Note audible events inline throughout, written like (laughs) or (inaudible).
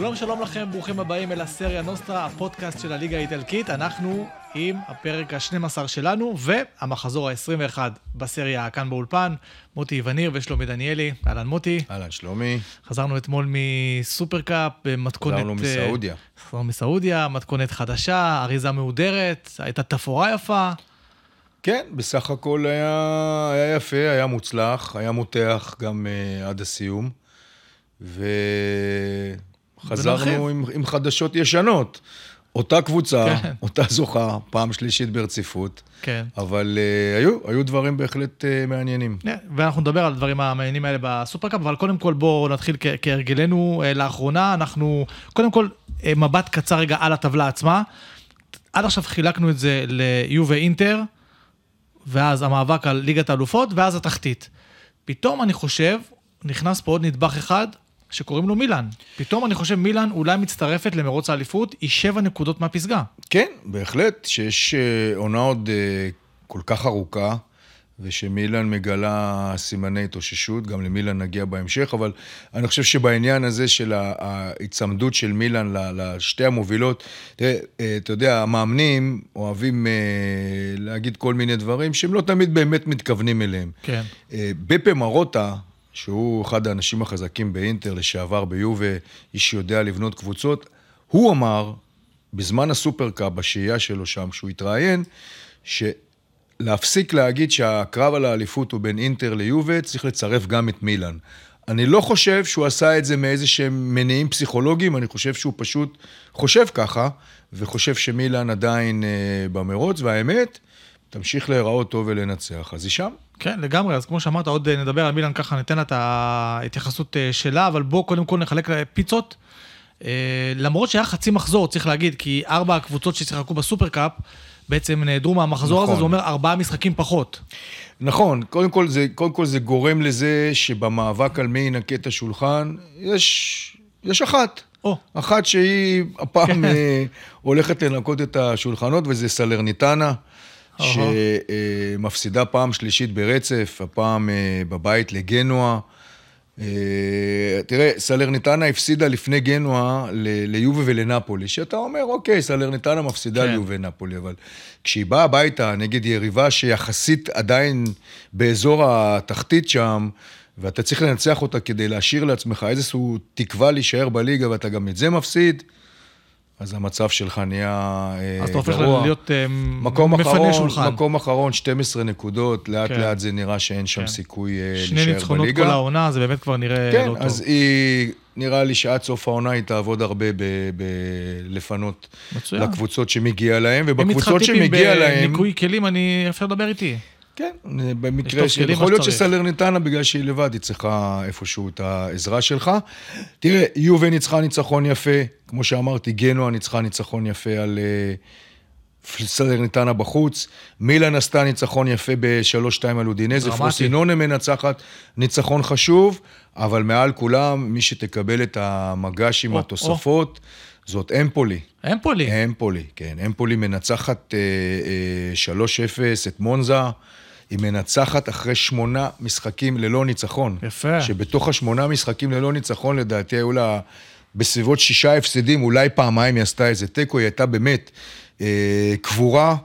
שלום שלום לכם, ברוכים הבאים אל הסריה נוסטרה, הפודקאסט של הליגה האיטלקית. אנחנו עם הפרק ה-12 שלנו והמחזור ה-21 בסריה כאן באולפן. מוטי וניר ושלומי דניאלי. אהלן מוטי. אהלן שלומי. חזרנו אתמול מסופרקאפ במתכונת... חזרנו מסעודיה. חזרנו מסעודיה, מתכונת חדשה, אריזה מהודרת, הייתה תפאורה יפה. כן, בסך הכל היה, היה יפה, היה מוצלח, היה מותח גם uh, עד הסיום. וחזרנו עם, עם חדשות ישנות. אותה קבוצה, כן. אותה זוכה, פעם שלישית ברציפות. כן. אבל uh, היו, היו דברים בהחלט uh, מעניינים. Yeah, ואנחנו נדבר על הדברים המעניינים האלה בסופרקאפ, אבל קודם כל בואו נתחיל כהרגלנו uh, לאחרונה. אנחנו, קודם כל, uh, מבט קצר רגע על הטבלה עצמה. עד עכשיו חילקנו את זה ליו ואינטר, ואז המאבק על ליגת האלופות, ואז התחתית. פתאום אני חושב, נכנס פה עוד נדבך אחד, שקוראים לו מילאן. פתאום אני חושב מילאן אולי מצטרפת למרוץ האליפות, היא שבע נקודות מהפסגה. כן, בהחלט, שיש אה, עונה עוד אה, כל כך ארוכה, ושמילאן מגלה סימני התאוששות, גם למילאן נגיע בהמשך, אבל אני חושב שבעניין הזה של ההיצמדות של מילאן לשתי המובילות, תראה, אה, אתה יודע, המאמנים אוהבים להגיד כל מיני דברים שהם לא תמיד באמת מתכוונים אליהם. כן. בפה מרוטה, שהוא אחד האנשים החזקים באינטר, לשעבר ביובה, איש שיודע לבנות קבוצות, הוא אמר, בזמן הסופרקאפ, בשהייה שלו שם, כשהוא התראיין, שלהפסיק להגיד שהקרב על האליפות הוא בין אינטר ליובה, צריך לצרף גם את מילאן. אני לא חושב שהוא עשה את זה מאיזה שהם מניעים פסיכולוגיים, אני חושב שהוא פשוט חושב ככה, וחושב שמילאן עדיין אה, במרוץ, והאמת, תמשיך להיראות טוב ולנצח, אז היא שם. כן, לגמרי, אז כמו שאמרת, עוד אה, נדבר על מילאן ככה, ניתן לה את ההתייחסות אה, שלה, אבל בואו קודם כל נחלק פיצות. אה, למרות שהיה חצי מחזור, צריך להגיד, כי ארבע הקבוצות ששיחקו בסופרקאפ, בעצם נעדרו מהמחזור נכון. הזה, זה אומר ארבעה משחקים פחות. נכון, קודם כל, זה, קודם כל זה גורם לזה שבמאבק על מי ינקה את השולחן, יש, יש אחת. או. אחת שהיא הפעם כן. הולכת לנקות את השולחנות, וזה סלרניטנה. שמפסידה פעם שלישית ברצף, הפעם אה, בבית לגנואה. אה, תראה, סלרניטנה הפסידה לפני גנואה ליובה ולנפולי, שאתה אומר, אוקיי, סלרניטנה מפסידה כן. ליובה ונפולי, אבל כשהיא באה הביתה נגד יריבה שיחסית עדיין באזור התחתית שם, ואתה צריך לנצח אותה כדי להשאיר לעצמך איזושהי תקווה להישאר בליגה, ואתה גם את זה מפסיד, אז המצב שלך נהיה גרוע. אז אתה הופך להיות אה, מפנה אחרון, שולחן. מקום אחרון, 12 נקודות, לאט כן. לאט זה נראה שאין שם כן. סיכוי אה, להישאר בליגה. שני ניצחונות כל העונה, זה באמת כבר נראה כן, לא טוב. כן, אז היא, נראה לי שעד סוף העונה היא תעבוד הרבה בלפנות לקבוצות שמגיע להם, ובקבוצות שמגיע להם... אם מתחתיפים בניקוי כלים, אני אפשר לדבר איתי. כן, במקרה של... יכול להיות שסלרניטנה, בגלל שהיא לבד, היא צריכה איפשהו את העזרה שלך. תראה, יובה ניצחה ניצחון יפה, כמו שאמרתי, גנואה ניצחה ניצחון יפה על uh, סלרניטנה בחוץ. מילאן עשתה ניצחון יפה ב-3-2 על אודינזה. פרוסינונה מנצחת ניצחון חשוב, אבל מעל כולם, מי שתקבל את המגש עם התוספות, זאת אמפולי. אמפולי. אמפולי, כן. אמפולי מנצחת uh, uh, 3-0 את מונזה. היא מנצחת אחרי שמונה משחקים ללא ניצחון. יפה. שבתוך השמונה משחקים ללא ניצחון, לדעתי היו לה בסביבות שישה הפסדים, אולי פעמיים היא עשתה איזה תיקו, היא הייתה באמת אה, קבורה,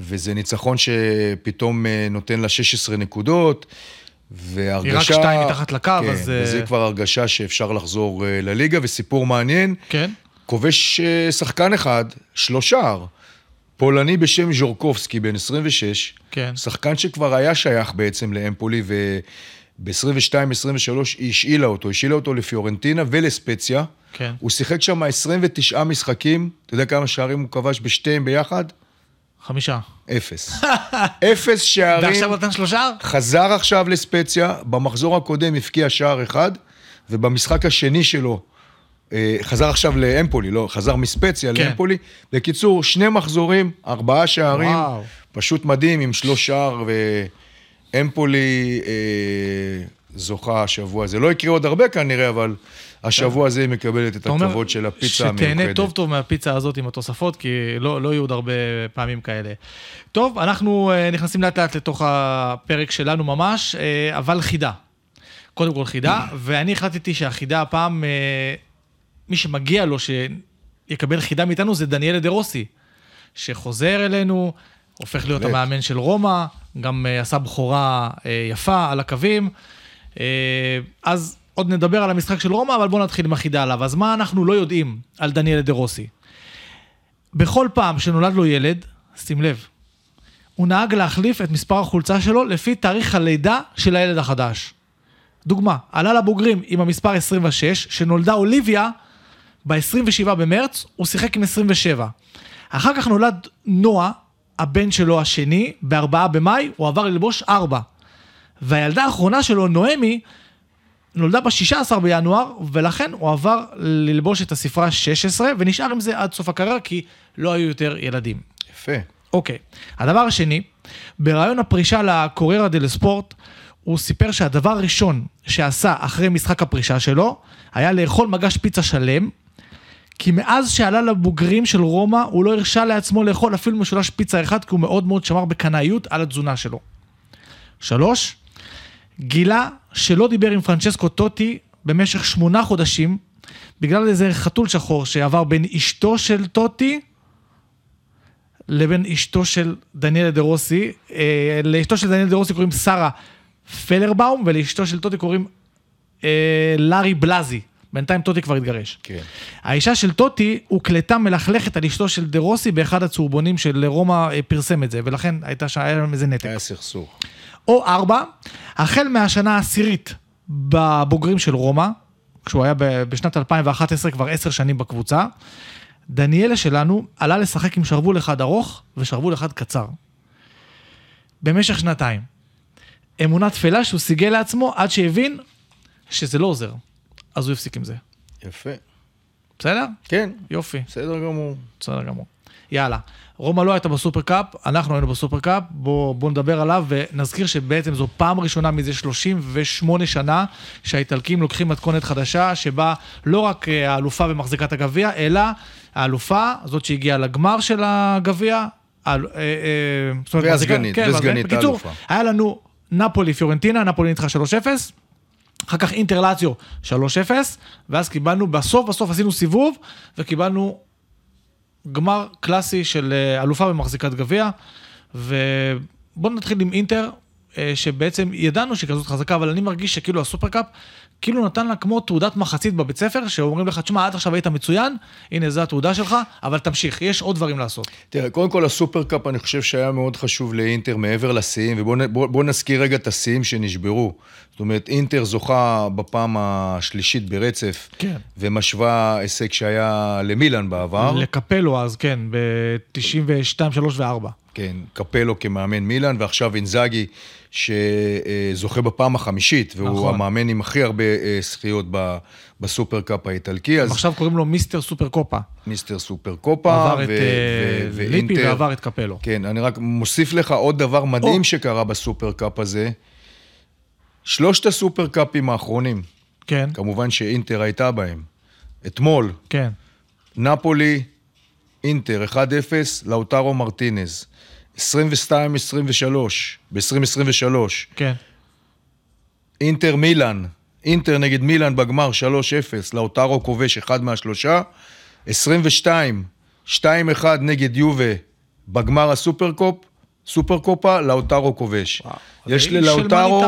וזה ניצחון שפתאום אה, נותן לה 16 נקודות. והרגשה... היא רק שתיים מתחת לקו, כן, אז... וזה אה, כבר הרגשה שאפשר לחזור אה, לליגה, וסיפור מעניין. כן. כובש אה, שחקן אחד, שלושה. פולני בשם ז'ורקובסקי, בן 26, כן. שחקן שכבר היה שייך בעצם לאמפולי, וב-22-23 היא השאילה אותו, השאילה אותו לפיורנטינה ולספציה. כן. הוא שיחק שם 29 משחקים, אתה יודע כמה שערים הוא כבש בשתיהם ביחד? חמישה. אפס. (laughs) אפס שערים. ועכשיו נתן שלושה? חזר עכשיו לספציה, במחזור הקודם הבקיע שער אחד, ובמשחק השני שלו חזר עכשיו לאמפולי, לא, חזר מספציה כן. לאמפולי. בקיצור, שני מחזורים, ארבעה שערים, וואו. פשוט מדהים עם שלוש שער, ואמפולי אה, זוכה השבוע הזה. לא יקרה עוד הרבה כנראה, אבל השבוע הזה היא מקבלת את הכבוד של הפיצה המיוחדת. שתהנה טוב טוב מהפיצה הזאת עם התוספות, כי לא, לא יהיו עוד הרבה פעמים כאלה. טוב, אנחנו אה, נכנסים לאט לאט לתוך הפרק שלנו ממש, אבל חידה. קודם כל חידה, (clears throat) ואני החלטתי שהחידה הפעם... מי שמגיע לו שיקבל חידה מאיתנו זה דניאל דה רוסי, שחוזר אלינו, הופך להיות באמת. המאמן של רומא, גם אה, עשה בכורה אה, יפה על הקווים. אה, אז עוד נדבר על המשחק של רומא, אבל בואו נתחיל עם החידה עליו. אז מה אנחנו לא יודעים על דניאל דה רוסי? בכל פעם שנולד לו ילד, שים לב, הוא נהג להחליף את מספר החולצה שלו לפי תאריך הלידה של הילד החדש. דוגמה, עלה לבוגרים עם המספר 26, שנולדה אוליביה ב-27 במרץ, הוא שיחק עם 27. אחר כך נולד נועה, הבן שלו השני, ב-4 במאי, הוא עבר ללבוש 4. והילדה האחרונה שלו, נועמי, נולדה ב-16 בינואר, ולכן הוא עבר ללבוש את הספרה 16, ונשאר עם זה עד סוף הקריירה, כי לא היו יותר ילדים. יפה. אוקיי. הדבר השני, בריאיון הפרישה לקוררה דל ספורט, הוא סיפר שהדבר הראשון שעשה אחרי משחק הפרישה שלו, היה לאכול מגש פיצה שלם, כי מאז שעלה לבוגרים של רומא, הוא לא הרשה לעצמו לאכול אפילו משולש פיצה אחד, כי הוא מאוד מאוד שמר בקנאיות על התזונה שלו. שלוש, גילה שלא דיבר עם פרנצ'סקו טוטי במשך שמונה חודשים, בגלל איזה חתול שחור שעבר בין אשתו של טוטי לבין אשתו של דניאל דה רוסי. אה, לאשתו של דניאל דה רוסי קוראים שרה פלברבאום, ולאשתו של טוטי קוראים אה, אילרי בלאזי. בינתיים טוטי כבר התגרש. כן. האישה של טוטי הוקלטה מלכלכת על אשתו של דה רוסי באחד הצהובונים של רומא אה, פרסם את זה, ולכן הייתה שהיה להם איזה נתק. היה סכסוך. או ארבע, החל מהשנה העשירית בבוגרים של רומא, כשהוא היה בשנת 2011, כבר עשר שנים בקבוצה, דניאלה שלנו עלה לשחק עם שרוול אחד ארוך ושרוול אחד קצר. במשך שנתיים. אמונה תפלה שהוא סיגל לעצמו עד שהבין שזה לא עוזר. אז הוא הפסיק עם זה. יפה. בסדר? כן, יופי. בסדר גמור. בסדר גמור. יאללה. רומא לא הייתה בסופר קאפ, אנחנו היינו בסופר קאפ, בואו בוא נדבר עליו ונזכיר שבעצם זו פעם ראשונה מזה 38 שנה שהאיטלקים לוקחים מתכונת חדשה שבה לא רק אה, האלופה ומחזיקת הגביע, אלא האלופה, זאת שהגיעה לגמר של הגביע, אה, אה, מחזיקה- והסגנית, כן, וסגנית בקיצור, האלופה. היה לנו נפולי פיורנטינה, נפולי ניצחה 3-0, אחר כך אינטר לאציו 3-0, ואז קיבלנו, בסוף בסוף עשינו סיבוב, וקיבלנו גמר קלאסי של אה, אלופה במחזיקת גביע, ובואו נתחיל עם אינטר, אה, שבעצם ידענו שהיא כזאת חזקה, אבל אני מרגיש שכאילו הסופרקאפ, כאילו נתן לה כמו תעודת מחצית בבית ספר, שאומרים לך, תשמע, עד עכשיו היית מצוין, הנה זו התעודה שלך, אבל תמשיך, יש עוד דברים לעשות. תראה, קודם כל הסופרקאפ אני חושב שהיה מאוד חשוב לאינטר מעבר לשיאים, ובואו נזכיר רגע את השיאים שנשברו. זאת אומרת, אינטר זוכה בפעם השלישית ברצף, כן. ומשווה הישג שהיה למילאן בעבר. לקפלו אז, כן, ב-92, 3 ו-4. כן, קפלו כמאמן מילאן, ועכשיו אינזאגי, שזוכה בפעם החמישית, והוא נכון. המאמן עם הכי הרבה אה, זכיות ב- בסופרקאפ האיטלקי, אז עכשיו קוראים לו Mister Supercoppa. Mister Supercoppa, עבר את אה, ליפי ועבר את קפלו. כן, אני רק מוסיף לך עוד דבר מדהים או. שקרה בסופרקאפ הזה. שלושת הסופרקאפים האחרונים, כן, כמובן שאינטר הייתה בהם. אתמול, כן. נפולי, אינטר, 1-0, לאוטרו מרטינז. 22-23, ב-2023. כן, אינטר מילאן, אינטר נגד מילאן בגמר 3-0, לאוטרו כובש אחד מהשלושה. 22, 2-1 נגד יובה בגמר הסופרקופ, סופרקופה, לאוטרו כובש. וואו, יש ללאוטרו.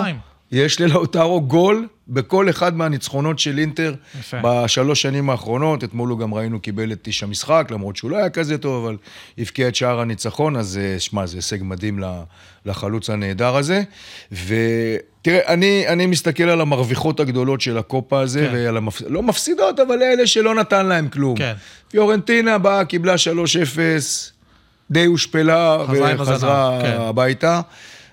יש ללאוטרו גול בכל אחד מהניצחונות של אינטר יפה. בשלוש שנים האחרונות. אתמול הוא גם ראינו קיבל את איש המשחק, למרות שהוא לא היה כזה טוב, אבל הבקיע את שער הניצחון, אז אה, שמע, זה הישג מדהים לחלוץ הנהדר הזה. ותראה, אני, אני מסתכל על המרוויחות הגדולות של הקופה הזה, כן. כן. ועל המפ... לא מפסידות, אבל אלה שלא נתן להם כלום. כן. פיורנטינה באה, קיבלה 3-0, די הושפלה, וחזרה הזנב, כן.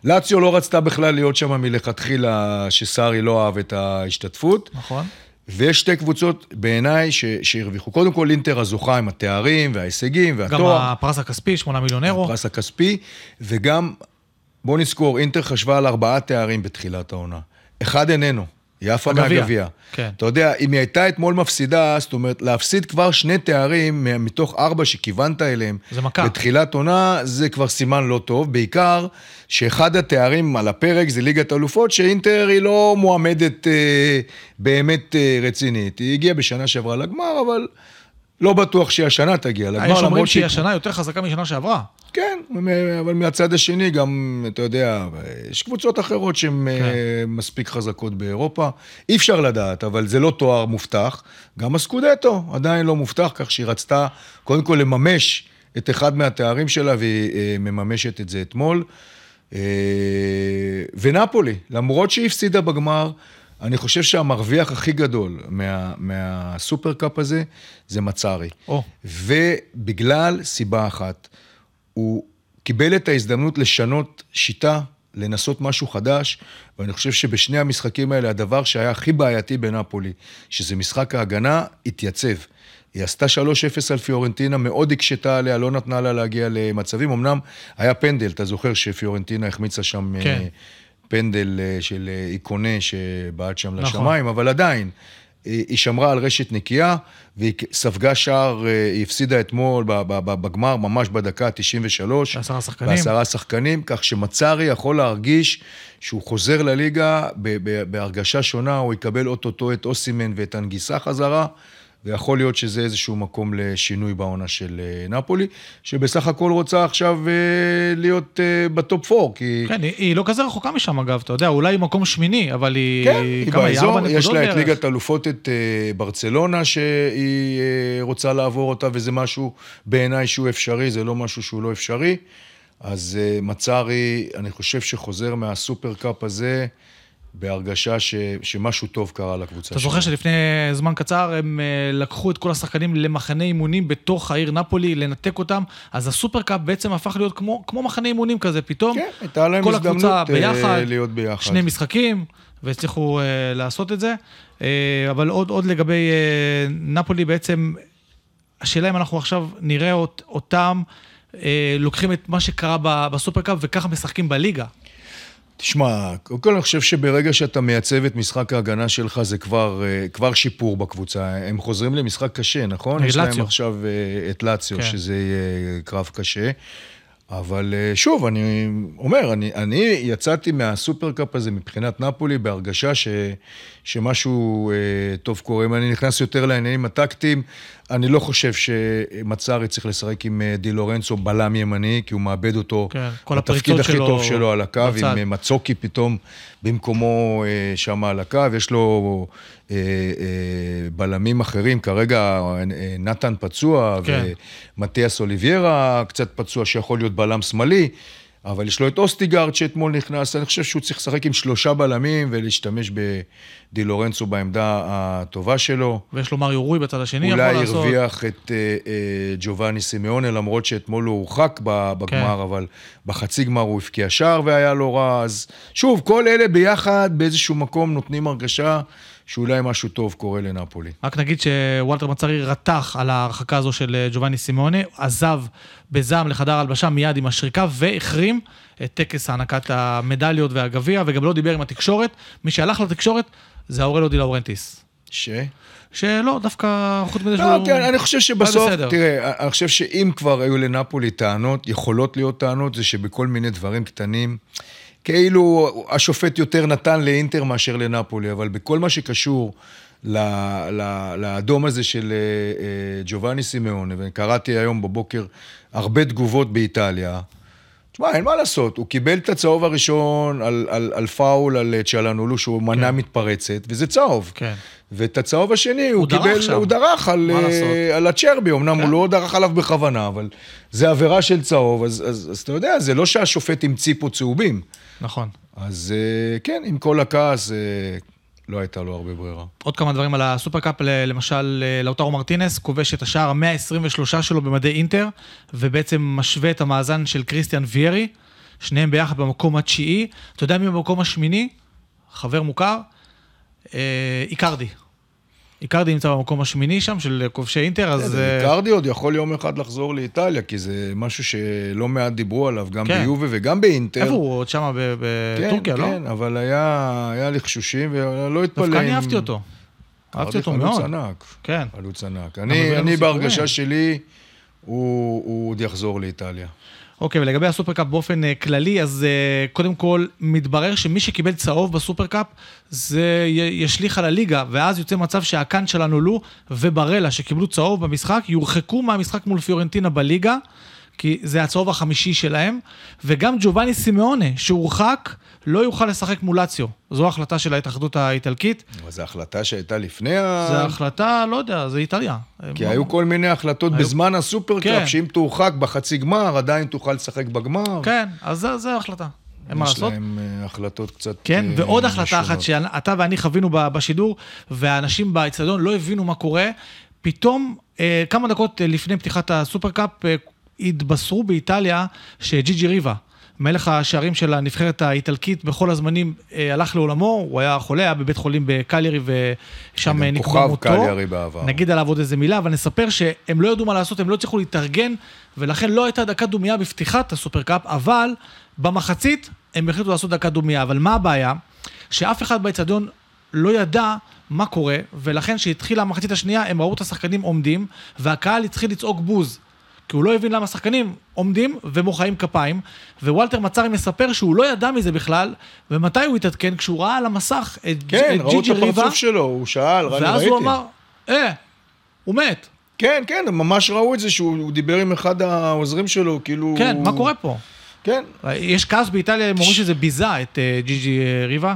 לאציו לא רצתה בכלל להיות שם מלכתחילה, שסארי לא אהב את ההשתתפות. נכון. ויש שתי קבוצות בעיניי שהרוויחו. קודם כל אינטר הזוכה עם התארים וההישגים גם והתואר, הפרס הכספי, 8 מיליון אירו. הפרס הכספי, וגם, בוא נזכור, אינטר חשבה על ארבעה תארים בתחילת העונה. אחד איננו, היא עפה הגביע. מהגביע. כן. אתה יודע, אם היא הייתה אתמול מפסידה, זאת אומרת, להפסיד כבר שני תארים מתוך ארבע שכיוונת אליהם. זה מכה. בתחילת עונה, זה כבר סימן לא טוב, בעיקר שאחד התארים על הפרק זה ליגת אלופות, שאינטר היא לא מועמדת אה, באמת אה, רצינית. היא הגיעה בשנה שעברה לגמר, אבל לא בטוח שהיא השנה תגיע לגמר, יש אומרים שהיא השנה יותר חזקה משנה שעברה. כן, אבל מהצד השני גם, אתה יודע, יש קבוצות אחרות שהן כן. אה, מספיק חזקות באירופה. אי אפשר לדעת, אבל זה לא תואר מובטח. גם הסקודטו עדיין לא מובטח, כך שהיא רצתה קודם כל לממש את אחד מהתארים שלה, והיא אה, מממשת את זה אתמול. אה, ונפולי, למרות שהיא הפסידה בגמר, אני חושב שהמרוויח הכי גדול מה, מהסופרקאפ הזה זה מצארי. או. ובגלל סיבה אחת, הוא קיבל את ההזדמנות לשנות שיטה, לנסות משהו חדש, ואני חושב שבשני המשחקים האלה, הדבר שהיה הכי בעייתי בנפולי, שזה משחק ההגנה, התייצב. היא עשתה 3-0 על פיורנטינה, מאוד הקשתה עליה, לא נתנה לה להגיע למצבים. אמנם היה פנדל, אתה זוכר שפיורנטינה החמיצה שם כן. אה, פנדל אה, של אה, איקונה שבעט שם נכון. לשמיים, אבל עדיין, היא היא שמרה על רשת נקייה, והיא ספגה שער, אה, היא הפסידה אתמול בגמר, ממש בדקה ה-93. בעשרה שחקנים. בעשרה שחקנים, כך שמצארי יכול להרגיש שהוא חוזר לליגה בהרגשה שונה, הוא יקבל אוטוטו את אוסימן ואת הנגיסה חזרה. ויכול להיות שזה איזשהו מקום לשינוי בעונה של אה, נפולי, שבסך הכל רוצה עכשיו אה, להיות אה, בטופ 4, כי... כן, היא, היא לא כזה רחוקה משם אגב, אתה יודע, אולי מקום שמיני, אבל היא... כן, היא היא? באזור, יש לה את? ליגת אלופות, את ברצלונה, שהיא רוצה לעבור אותה, וזה משהו בעיניי שהוא אפשרי, זה לא משהו שהוא לא אפשרי. אז מצארי, אני חושב שחוזר מהסופרקאפ הזה בהרגשה ש, שמשהו טוב קרה לקבוצה אתה זוכר שלפני זמן קצר הם אה, לקחו את כל השחקנים למחנה אימונים בתוך העיר נפולי, לנתק אותם, אז הסופרקאפ בעצם הפך להיות כמו, כמו מחנה אימונים כזה, פתאום כן, הייתה להם כל הזדמנות הקבוצה אה, ביחד, להיות ביחד. שני משחקים, והצליחו אה, לעשות את זה. אה, אבל עוד, עוד לגבי אה, נפולי, בעצם, השאלה אם אנחנו עכשיו נראה אות, אותם אה, לוקחים את מה שקרה בסופרקאפ וככה משחקים בליגה. תשמע, קודם כל אני חושב שברגע שאתה מייצב את משחק ההגנה שלך, זה כבר, אה, כבר שיפור בקבוצה. הם חוזרים למשחק קשה, נכון? יש להם לאציו. עכשיו אה, את לאציו, כן. שזה יהיה קרב קשה. אבל אה, שוב, אני אומר, אני, אני יצאתי מהסופרקאפ הזה מבחינת נפולי בהרגשה ש, שמשהו אה, טוב קורה. אם אני נכנס יותר לעניינים הטקטיים, אני לא חושב שמצארי צריך לשחק עם אה, די לורנצו בלם ימני, כי הוא מאבד אותו כן, כל בתפקיד הפריצות הכי שלו טוב שלו על הקו, בצד. עם אה, מצוקי פתאום במקומו אה, שם על הקו, יש לו אה, אה, בלמים אחרים, כרגע נתן פצוע, כן. ומתיאס אוליביירה קצת פצוע, שיכול להיות בלם שמאלי, אבל יש לו את אוסטיגארד שאתמול נכנס, אני חושב שהוא צריך לשחק עם שלושה בלמים ולהשתמש בדי לורנצו בעמדה הטובה שלו. ויש לו מריו רואי בצד השני, יכול אולי לעשות. הרוויח את אה, אה, ג'ובאני סימאונה, למרות שאתמול הוא הורחק בגמר, כן. אבל בחצי גמר הוא הבקיע שער והיה לא רע. אז שוב, כל אלה ביחד באיזשהו מקום נותנים הרגשה שאולי משהו טוב קורה לנפולי. רק נגיד שוולטר מצרי רתח על ההרחקה הזו של אה, ג'ובאני סימונה, עזב בזעם לחדר הלבשה מיד עם השריקה והחרים את טקס הענקת המדליות והגביע, וגם לא דיבר עם התקשורת. מי שהלך לתקשורת זה אורלו די לאורנטיס. ש? שלא, דווקא חוץ מזה לא, שהוא... כן, אני חושב שבסוף. תראה, אני חושב שאם כבר היו לנפולי טענות, יכולות להיות טענות, זה שבכל מיני דברים קטנים, כאילו השופט יותר נתן לאינטר מאשר לנפולי, אבל בכל מה שקשור לאדום הזה של אה, אה, ג'ובאני סימאונה, וקראתי היום בבוקר הרבה תגובות באיטליה, תשמע, אין מה לעשות, הוא קיבל את הצהוב הראשון על, על, על פאול, על צ'לנולו, שהוא מנע כן. מתפרצת, וזה צהוב. כן. ואת הצהוב השני הוא, הוא דרך קיבל, שם. הוא דרך על, אה? על הצ'רבי, אמנם כן. הוא לא דרך עליו בכוונה, אבל זה עבירה של צהוב, אז, אז, אז אתה יודע, זה לא שהשופט המציא פה צהובים. נכון. אז אה, כן, עם כל הכעס, אה, לא הייתה לו הרבה ברירה. עוד כמה דברים על הסופרקאפ, למשל אה, לאוטרו מרטינס, כובש את השער ה-123 שלו במדי אינטר, ובעצם משווה את המאזן של קריסטיאן ויארי, שניהם ביחד במקום התשיעי. אתה יודע מי במקום השמיני? חבר מוכר? אה, איקרדי. איקרדי נמצא במקום השמיני שם, של כובשי אינטר, אז... אה, איקרדי עוד יכול יום אחד לחזור לאיטליה, כי זה משהו שלא מעט דיברו עליו, גם כן. ביובה וגם באינטר. איפה הוא? עוד שם בטורקיה, כן, לא? כן, אבל היה לחשושים, ולא התפלא. דווקא אני אהבתי אותו. אהבתי אותו חלוץ מאוד. ענק. כן. חלוץ ענק. אני, סיפורים. בהרגשה שלי, הוא עוד יחזור לאיטליה. אוקיי, ולגבי הסופרקאפ באופן אה, כללי, אז אה, קודם כל, מתברר שמי שקיבל צהוב בסופרקאפ, זה י- ישליך על הליגה, ואז יוצא מצב שהקאן שלנו לו וברלה, שקיבלו צהוב במשחק, יורחקו מהמשחק מול פיורנטינה בליגה, כי זה הצהוב החמישי שלהם, וגם ג'ובאני סימאונה, שהורחק, לא יוכל לשחק מול לאציו. זו החלטה של ההתאחדות האיטלקית. אבל זו החלטה שהייתה לפני ה... זו החלטה, לא יודע, זה איטליה. כי היו כל מיני החלטות היו- בזמן הסופרקאפ, כן. שאם תורחק בחצי גמר, עדיין תוכל לשחק בגמר. כן, אז זו ההחלטה. אין מה יש לעשות. להם אה, החלטות קצת... כן, אה, ועוד החלטה אחת. שאתה ואני חווינו בשידור, והאנשים באצטדיון לא הבינו מה קורה, פתאום, אה, כמה דקות לפני פתיחת הסופרקאפ, התבשרו באיטליה שג'י ג'י ריבה, מלך השערים של הנבחרת האיטלקית בכל הזמנים, אה, הלך לעולמו, הוא היה חולה, היה בבית חולים בקליירי ושם גם אה, נקבע כוכב מותו. קליירי בעבר. נגיד עליו עוד איזה מילה, אבל נספר שהם לא ידעו מה לעשות, הם לא הצליחו להתארגן, ולכן לא הייתה דקת דומייה בפתיחת הסופרקאפ, אבל במחצית הם החליטו לעשות דקת דומייה. אבל מה הבעיה? שאף אחד באצטדיון לא ידע מה קורה, ולכן כשהתחילה המחצית השנייה, הם ראו את השחקנים עומדים, והקהל התחיל לצעוק בוז. כי הוא לא הבין למה השחקנים עומדים ומוחאים כפיים, ווולטר מצרי מספר שהוא לא ידע מזה בכלל, ומתי הוא התעדכן? כשהוא ראה על המסך את כן, את ראו את ג'י ג'י ריבה, הפרצוף שלו, הוא שאל, אני ואז ראיתי. הוא אמר, אה, הוא מת. כן, כן, הם ממש ראו את זה שהוא הוא דיבר עם אחד העוזרים שלו, כאילו... כן, מה קורה פה? כן, יש כעס באיטליה, הם אומרים שזה ביזה את אה, ג'י ג'י אה, ריבה,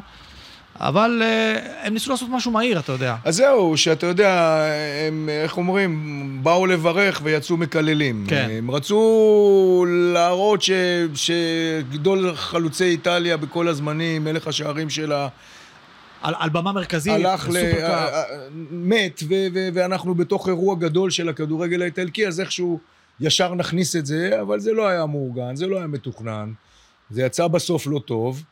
אבל אה, הם ניסו לעשות משהו מהיר, אתה יודע. אז זהו, שאתה יודע, הם, איך אומרים, באו לברך ויצאו מקללים. כן. הם רצו להראות ש, שגדול חלוצי איטליה בכל הזמנים, מלך השערים שלה, על, על במה מרכזית, הלך ל... מת, ו- ו- ואנחנו בתוך אירוע גדול של הכדורגל האיטלקי, אז איכשהו ישר נכניס את זה, אבל זה לא היה מאורגן, זה לא היה מתוכנן. זה יצא בסוף לא טוב,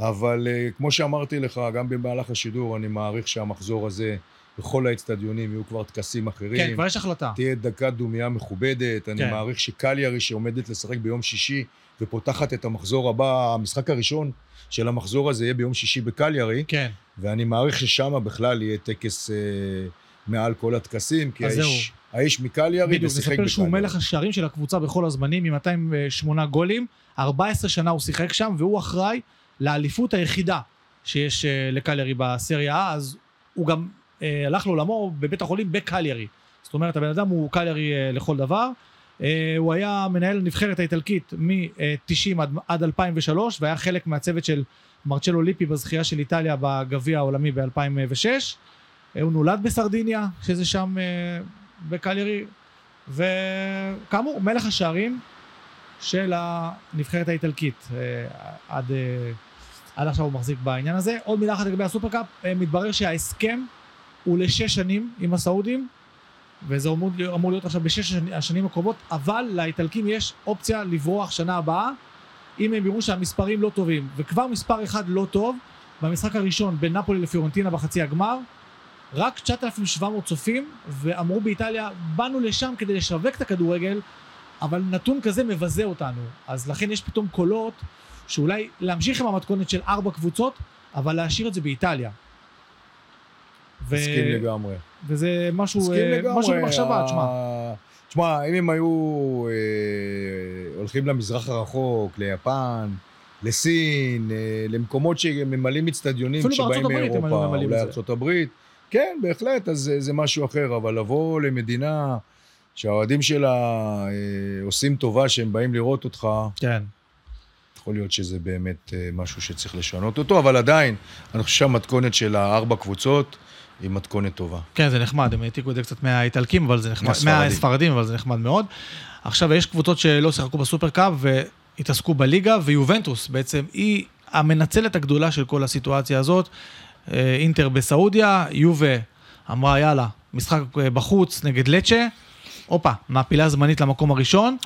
אבל אה, כמו שאמרתי לך, גם במהלך השידור, אני מעריך שהמחזור הזה, בכל האצטדיונים יהיו כבר טקסים אחרים. כן, כבר יש החלטה. תהיה דקת דומייה מכובדת. אני כן. מעריך שקליארי, שעומדת לשחק ביום שישי, ופותחת את המחזור הבא, המשחק הראשון של המחזור הזה יהיה ביום שישי בקליארי. כן, ואני מעריך ששם בכלל יהיה טקס אה, מעל כל הטקסים, כי האיש, האיש מקליארי בדיוק, ושיחק נספר בקליארי. שהוא מלך השערים של הקבוצה בכל הזמנים, עם 208 גולים, 14 שנה הוא שיחק שם, והוא אחראי לאליפות היחידה שיש אה, לקליירי בסריה A, אז הוא גם אה, הלך לעולמו בבית החולים בקליירי. זאת אומרת, הבן אדם הוא קליירי אה, לכל דבר. הוא היה מנהל הנבחרת האיטלקית מ-90 עד, עד 2003, והיה חלק מהצוות של מרצ'לו ליפי בזכייה של איטליה בגביע העולמי ב-2006. אה, הוא נולד בסרדיניה, שזה שם בקליירי, וכאמור, מלך השערים של הנבחרת האיטלקית. עד, עד עכשיו הוא מחזיק בעניין הזה. עוד מילה אחת לגבי הסופרקאפ, אה, מתברר שההסכם הוא לשש שנים עם הסעודים, וזה אמור, אמור להיות עכשיו בשש השני- השנים הקרובות, אבל לאיטלקים יש אופציה לברוח שנה הבאה, אם הם יראו שהמספרים לא טובים. וכבר מספר אחד לא טוב, במשחק הראשון בין נפולי לפיורנטינה בחצי הגמר, רק 9,700 צופים, ואמרו באיטליה, באנו לשם כדי לשווק את הכדורגל, אבל נתון כזה מבזה אותנו. אז לכן יש פתאום קולות שאולי להמשיך עם המתכונת של ארבע קבוצות, אבל להשאיר את זה באיטליה. ו... מסכים לגמרי. וזה משהו, אה, לגמרי. משהו במחשבה, תשמע. תשמע, אם הם היו אה, הולכים למזרח הרחוק, ליפן, לסין, אה, למקומות שממלאים אצטדיונים שבאים מאירופה, אולי. ארצות הברית, כן, בהחלט, אז זה, זה משהו אחר, אבל לבוא למדינה שהאוהדים שלה אה, עושים טובה שהם באים לראות אותך, כן. יכול להיות שזה באמת אה, משהו שצריך לשנות אותו, אבל עדיין, אני חושב שהמתכונת של הארבע קבוצות היא מתכונת טובה. כן, זה נחמד, הם העתיקו את זה קצת מהאיטלקים, אבל זה נחמד, מהספרדים. אבל זה נחמד מאוד. עכשיו, יש קבוצות שלא שיחקו בסופרקאפ והתעסקו בליגה, ויובנטוס בעצם היא המנצלת הגדולה של כל הסיטואציה הזאת. אה, אינטר בסעודיה, יובה אמרה, יאללה, משחק אה, בחוץ נגד לצ'ה, הופה, מעפילה זמנית למקום הראשון,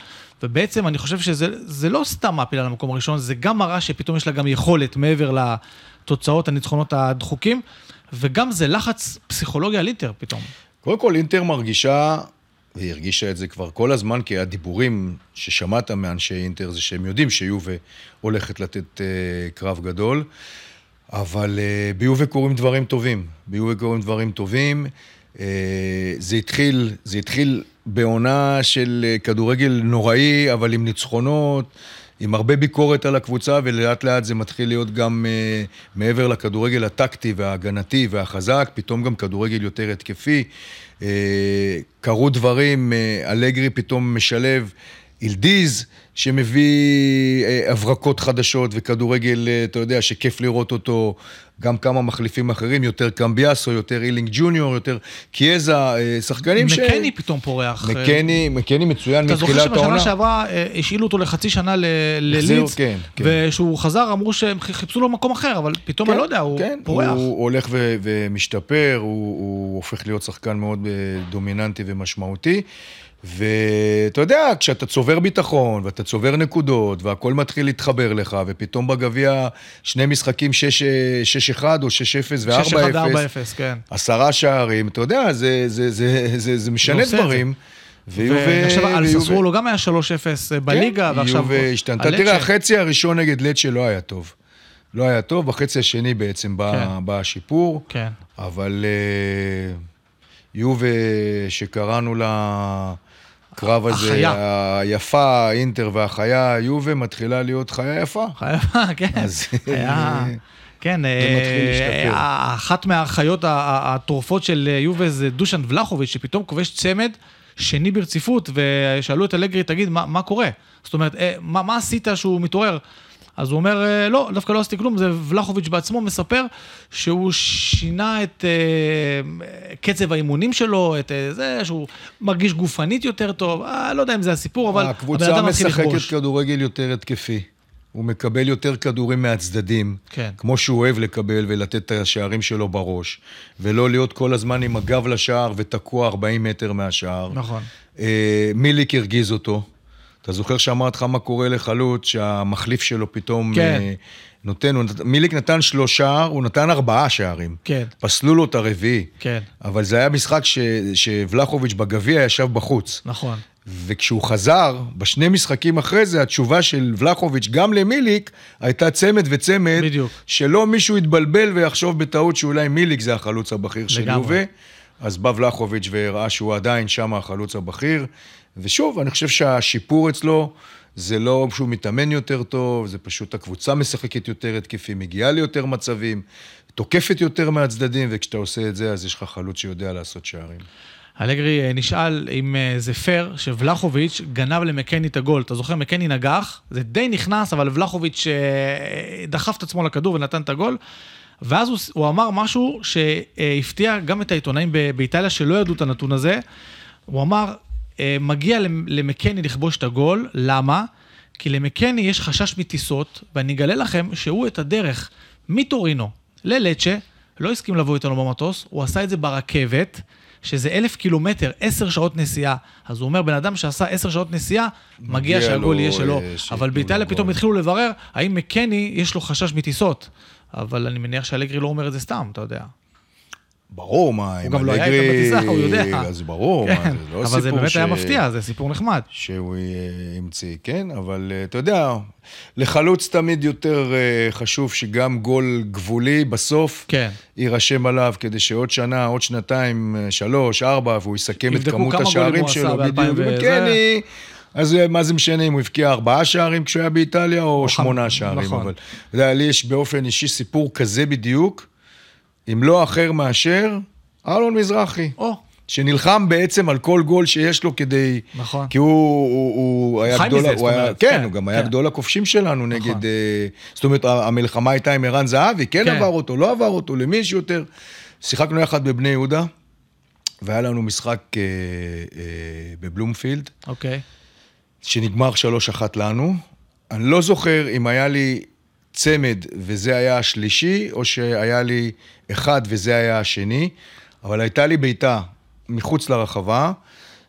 ובעצם אני חושב שזה זה לא סתם מעפילה למקום הראשון, זה גם מראה שפתאום יש לה גם יכולת מעבר לתוצאות הניצחונות הדחוקים, וגם זה לחץ פסיכולוגי על אינטר פתאום. קודם כל, אינטר מרגישה, והיא הרגישה את זה כבר כל הזמן, כי הדיבורים ששמעת מאנשי אינטר זה שהם יודעים שיובה הולכת לתת uh, קרב גדול, אבל uh, ביובה קורים דברים טובים. ביובה קורים דברים טובים. Uh, זה התחיל, זה התחיל בעונה של uh, כדורגל נוראי, אבל עם ניצחונות. עם הרבה ביקורת על הקבוצה, ולאט לאט זה מתחיל להיות גם uh, מעבר לכדורגל הטקטי וההגנתי והחזק, פתאום גם כדורגל יותר התקפי. Uh, קרו דברים, uh, אלגרי פתאום משלב אילדיז, שמביא uh, הברקות חדשות וכדורגל, uh, אתה יודע, שכיף לראות אותו, גם כמה מחליפים אחרים, יותר קמביאסו, יותר אילינג ג'וניור, יותר קיאזה, שחקנים ש... מקני פתאום פורח. מקני, מקני מצוין מתחילת העונה. אתה זוכר שבשנה שעברה השאילו אותו לחצי שנה ללידס, כן, כן. וכשהוא חזר אמרו שהם חיפשו לו מקום אחר, אבל פתאום כן, אני לא יודע, הוא כן, פורח. הוא הולך ו- ומשתפר, הוא, הוא הופך להיות שחקן מאוד דומיננטי ומשמעותי. ואתה יודע, כשאתה צובר ביטחון, ואתה צובר נקודות, והכל מתחיל להתחבר לך, ופתאום בגביע שני משחקים 6-1 או 6-0 ו-4-0. 6-1 ו-4-0, כן. עשרה שערים, אתה יודע, זה, זה, זה, זה, זה משנה דברים. ויובה... ועכשיו על ססוולו גם היה 3-0 בליגה, כן, ועכשיו... יובה השתנתה. תראה, החצי הראשון נגד לצ'ה לא היה טוב. לא היה טוב, בחצי השני בעצם בא, כן. בא השיפור. כן. אבל uh, יובה, שקראנו לה... הקרב הזה, החיה. היפה, אינטר והחיה, יובה מתחילה להיות חיה יפה. חיה יפה, (laughs) כן. אז... היה... כן, אה, אחת מהחיות הטורפות של יובה זה דושן ולחוביץ', שפתאום כובש צמד שני ברציפות, ושאלו את אלגרי, תגיד, מה, מה קורה? זאת אומרת, אה, מה, מה עשית שהוא מתעורר? אז הוא אומר, אה, לא, דווקא לא עשיתי כלום, זה ולחוביץ' בעצמו מספר שהוא שינה את uh, קצב האימונים שלו, את uh, זה, שהוא מרגיש גופנית יותר טוב, אה, לא יודע אם זה הסיפור, אבל הקבוצה משחקת כדורגל יותר התקפי. הוא מקבל יותר כדורים מהצדדים, כן. כמו שהוא אוהב לקבל ולתת את השערים שלו בראש, ולא להיות כל הזמן עם הגב לשער ותקוע 40 מטר מהשער. נכון. אה, מיליק הרגיז אותו. אתה זוכר שאמרתי לך מה קורה לחלוץ, שהמחליף שלו פתאום כן. אה, נותן, הוא, מיליק נתן שלושה, הוא נתן ארבעה שערים. כן. פסלו לו את הרביעי. כן. אבל זה היה משחק ש, שוולחוביץ' בגביע ישב בחוץ. נכון. וכשהוא חזר, בשני משחקים אחרי זה, התשובה של ולחוביץ' גם למיליק, הייתה צמד וצמד. בדיוק. שלא מישהו יתבלבל ויחשוב בטעות שאולי מיליק זה החלוץ הבכיר של יובה. אז בא ולחוביץ' והראה שהוא עדיין שם החלוץ הבכיר. ושוב, אני חושב שהשיפור אצלו זה לא שהוא מתאמן יותר טוב, זה פשוט הקבוצה משחקת יותר התקפי, מגיעה ליותר מצבים, תוקפת יותר מהצדדים, וכשאתה עושה את זה, אז יש לך חלוץ שיודע לעשות שערים. אלגרי אה, נשאל אם אה, זה פייר שוולחוביץ' גנב למקני את הגול. אתה זוכר, מקני נגח, זה די נכנס, אבל ולחוביץ' אה, דחף את עצמו לכדור ונתן את הגול. ואז הוא, הוא אמר משהו שהפתיע גם את העיתונאים באיטליה שלא ידעו את הנתון הזה. הוא אמר, מגיע למקני לכבוש את הגול, למה? כי למקני יש חשש מטיסות, ואני אגלה לכם שהוא את הדרך מטורינו ללצ'ה, לא הסכים לבוא איתנו במטוס, הוא עשה את זה ברכבת. שזה אלף קילומטר, עשר שעות נסיעה. אז הוא אומר, בן אדם שעשה עשר שעות נסיעה, מגיע שהגול יהיה שלו. אה, אבל באיטליה פתאום התחילו לברר, האם מקני יש לו חשש מטיסות. אבל אני מניח שאלגרי לא אומר את זה סתם, אתה יודע. ברור, מה, הוא גם לא היה איתם בטיסה, הוא יודע. אז ברור, מה, כן. זה לא סיפור ש... אבל זה באמת היה מפתיע, זה סיפור נחמד. שהוא אה, המציא, כן, אבל אה, אתה יודע, לחלוץ תמיד יותר אה, חשוב שגם גול גבולי בסוף, כן. יירשם עליו, כדי שעוד שנה, עוד שנתיים, שלוש, ארבע, והוא יסכם את כמות השערים שלו, בדיוק, וכן, אז מה זה משנה אם הוא הבקיע ארבעה שערים כשהוא היה באיטליה, או שמונה שערים, נכון. אבל, אתה יודע, לי יש באופן אישי סיפור כזה בדיוק. אם לא אחר מאשר אלון מזרחי. או. שנלחם בעצם על כל גול שיש לו כדי... נכון. כי הוא, הוא, הוא היה גדול... מזה, הוא היה, אומרת, כן, כן, הוא גם כן. היה גדול הכובשים שלנו נכון. נגד... אה, זאת אומרת, המלחמה הייתה עם ערן זהבי, כן, כן. עבר אותו, לא עבר אותו, למי יש יותר. שיחקנו יחד בבני יהודה, והיה לנו משחק אה, אה, בבלומפילד, אוקיי. שנגמר 3-1 לנו. אני לא זוכר אם היה לי צמד וזה היה השלישי, או שהיה לי אחד וזה היה השני, אבל הייתה לי בעיטה מחוץ לרחבה,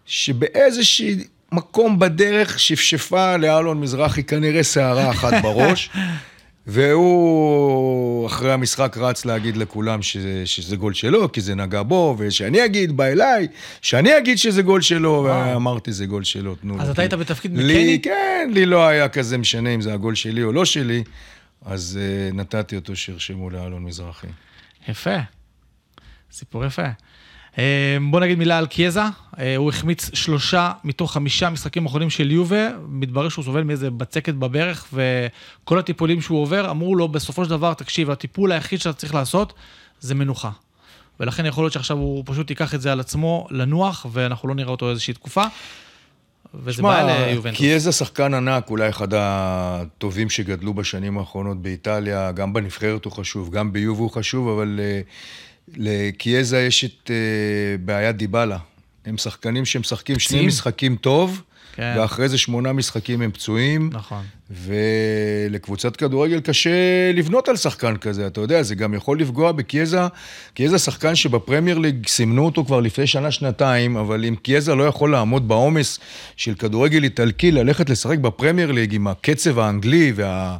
שבאיזשהי מקום בדרך שפשפה לאלון מזרחי כנראה שערה אחת בראש, (laughs) והוא אחרי המשחק רץ להגיד לכולם שזה, שזה גול שלו, כי זה נגע בו, ושאני אגיד, בא אליי, שאני אגיד שזה גול שלו, ואמרתי, זה גול שלו, תנו לו. אז אתה היית בתפקיד לי, מקני? כן, לי לא היה כזה משנה אם זה הגול שלי או לא שלי, אז uh, נתתי אותו שירשמו לאלון מזרחי. יפה. סיפור יפה. אה, בוא נגיד מילה על קיאזה, אה, הוא החמיץ שלושה מתוך חמישה משחקים האחרונים של יובה, מתברר שהוא סובל מאיזה בצקת בברך, וכל הטיפולים שהוא עובר, אמרו לו בסופו של דבר, תקשיב, הטיפול היחיד שאתה צריך לעשות זה מנוחה. ולכן יכול להיות שעכשיו הוא פשוט ייקח את זה על עצמו לנוח, ואנחנו לא נראה אותו איזושהי תקופה. וזה בעיה ליובנטוס. קיאזה שחקן ענק, אולי אחד הטובים שגדלו בשנים האחרונות באיטליה, גם בנבחרת הוא חשוב, גם ביובה הוא חשוב, אבל... Uh, לקיאזה יש את uh, בעיית דיבלה. הם שחקנים שמשחקים שני משחקים טוב, כן. ואחרי זה שמונה משחקים הם פצועים. נכון. ולקבוצת כדורגל קשה לבנות על שחקן כזה, אתה יודע, זה גם יכול לפגוע בקיאזה. קיאזה שחקן שבפרמייר ליג סימנו אותו כבר לפני שנה-שנתיים, אבל אם קיאזה לא יכול לעמוד בעומס של כדורגל איטלקי, ללכת לשחק בפרמייר ליג עם הקצב האנגלי וה...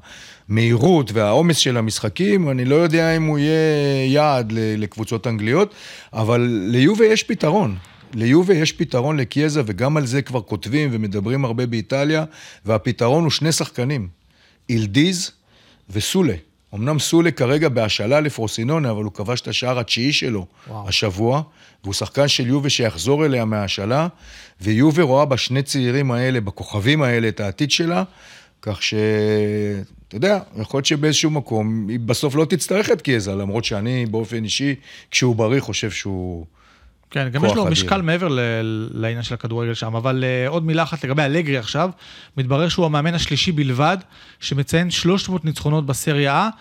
המהירות והעומס של המשחקים, אני לא יודע אם הוא יהיה יעד לקבוצות אנגליות, אבל ליובה יש פתרון. ליובה יש פתרון לקיאזה, וגם על זה כבר כותבים ומדברים הרבה באיטליה, והפתרון הוא שני שחקנים, אילדיז וסולה. אמנם סולה כרגע בהשאלה לפרוסינונה, אבל הוא כבש את השער התשיעי שלו וואו. השבוע, והוא שחקן של יובה שיחזור אליה מההשאלה, ויובה רואה בשני צעירים האלה, בכוכבים האלה, את העתיד שלה, כך ש... אתה יודע, יכול להיות שבאיזשהו מקום היא בסוף לא תצטרך את קיאזה, למרות שאני באופן אישי, כשהוא בריא, חושב שהוא... כן, גם יש לו אדיר. משקל מעבר לעניין של הכדורגל שם, אבל uh, עוד מילה אחת לגבי אלגרי עכשיו, מתברר שהוא המאמן השלישי בלבד, שמציין 300 ניצחונות בסריה A,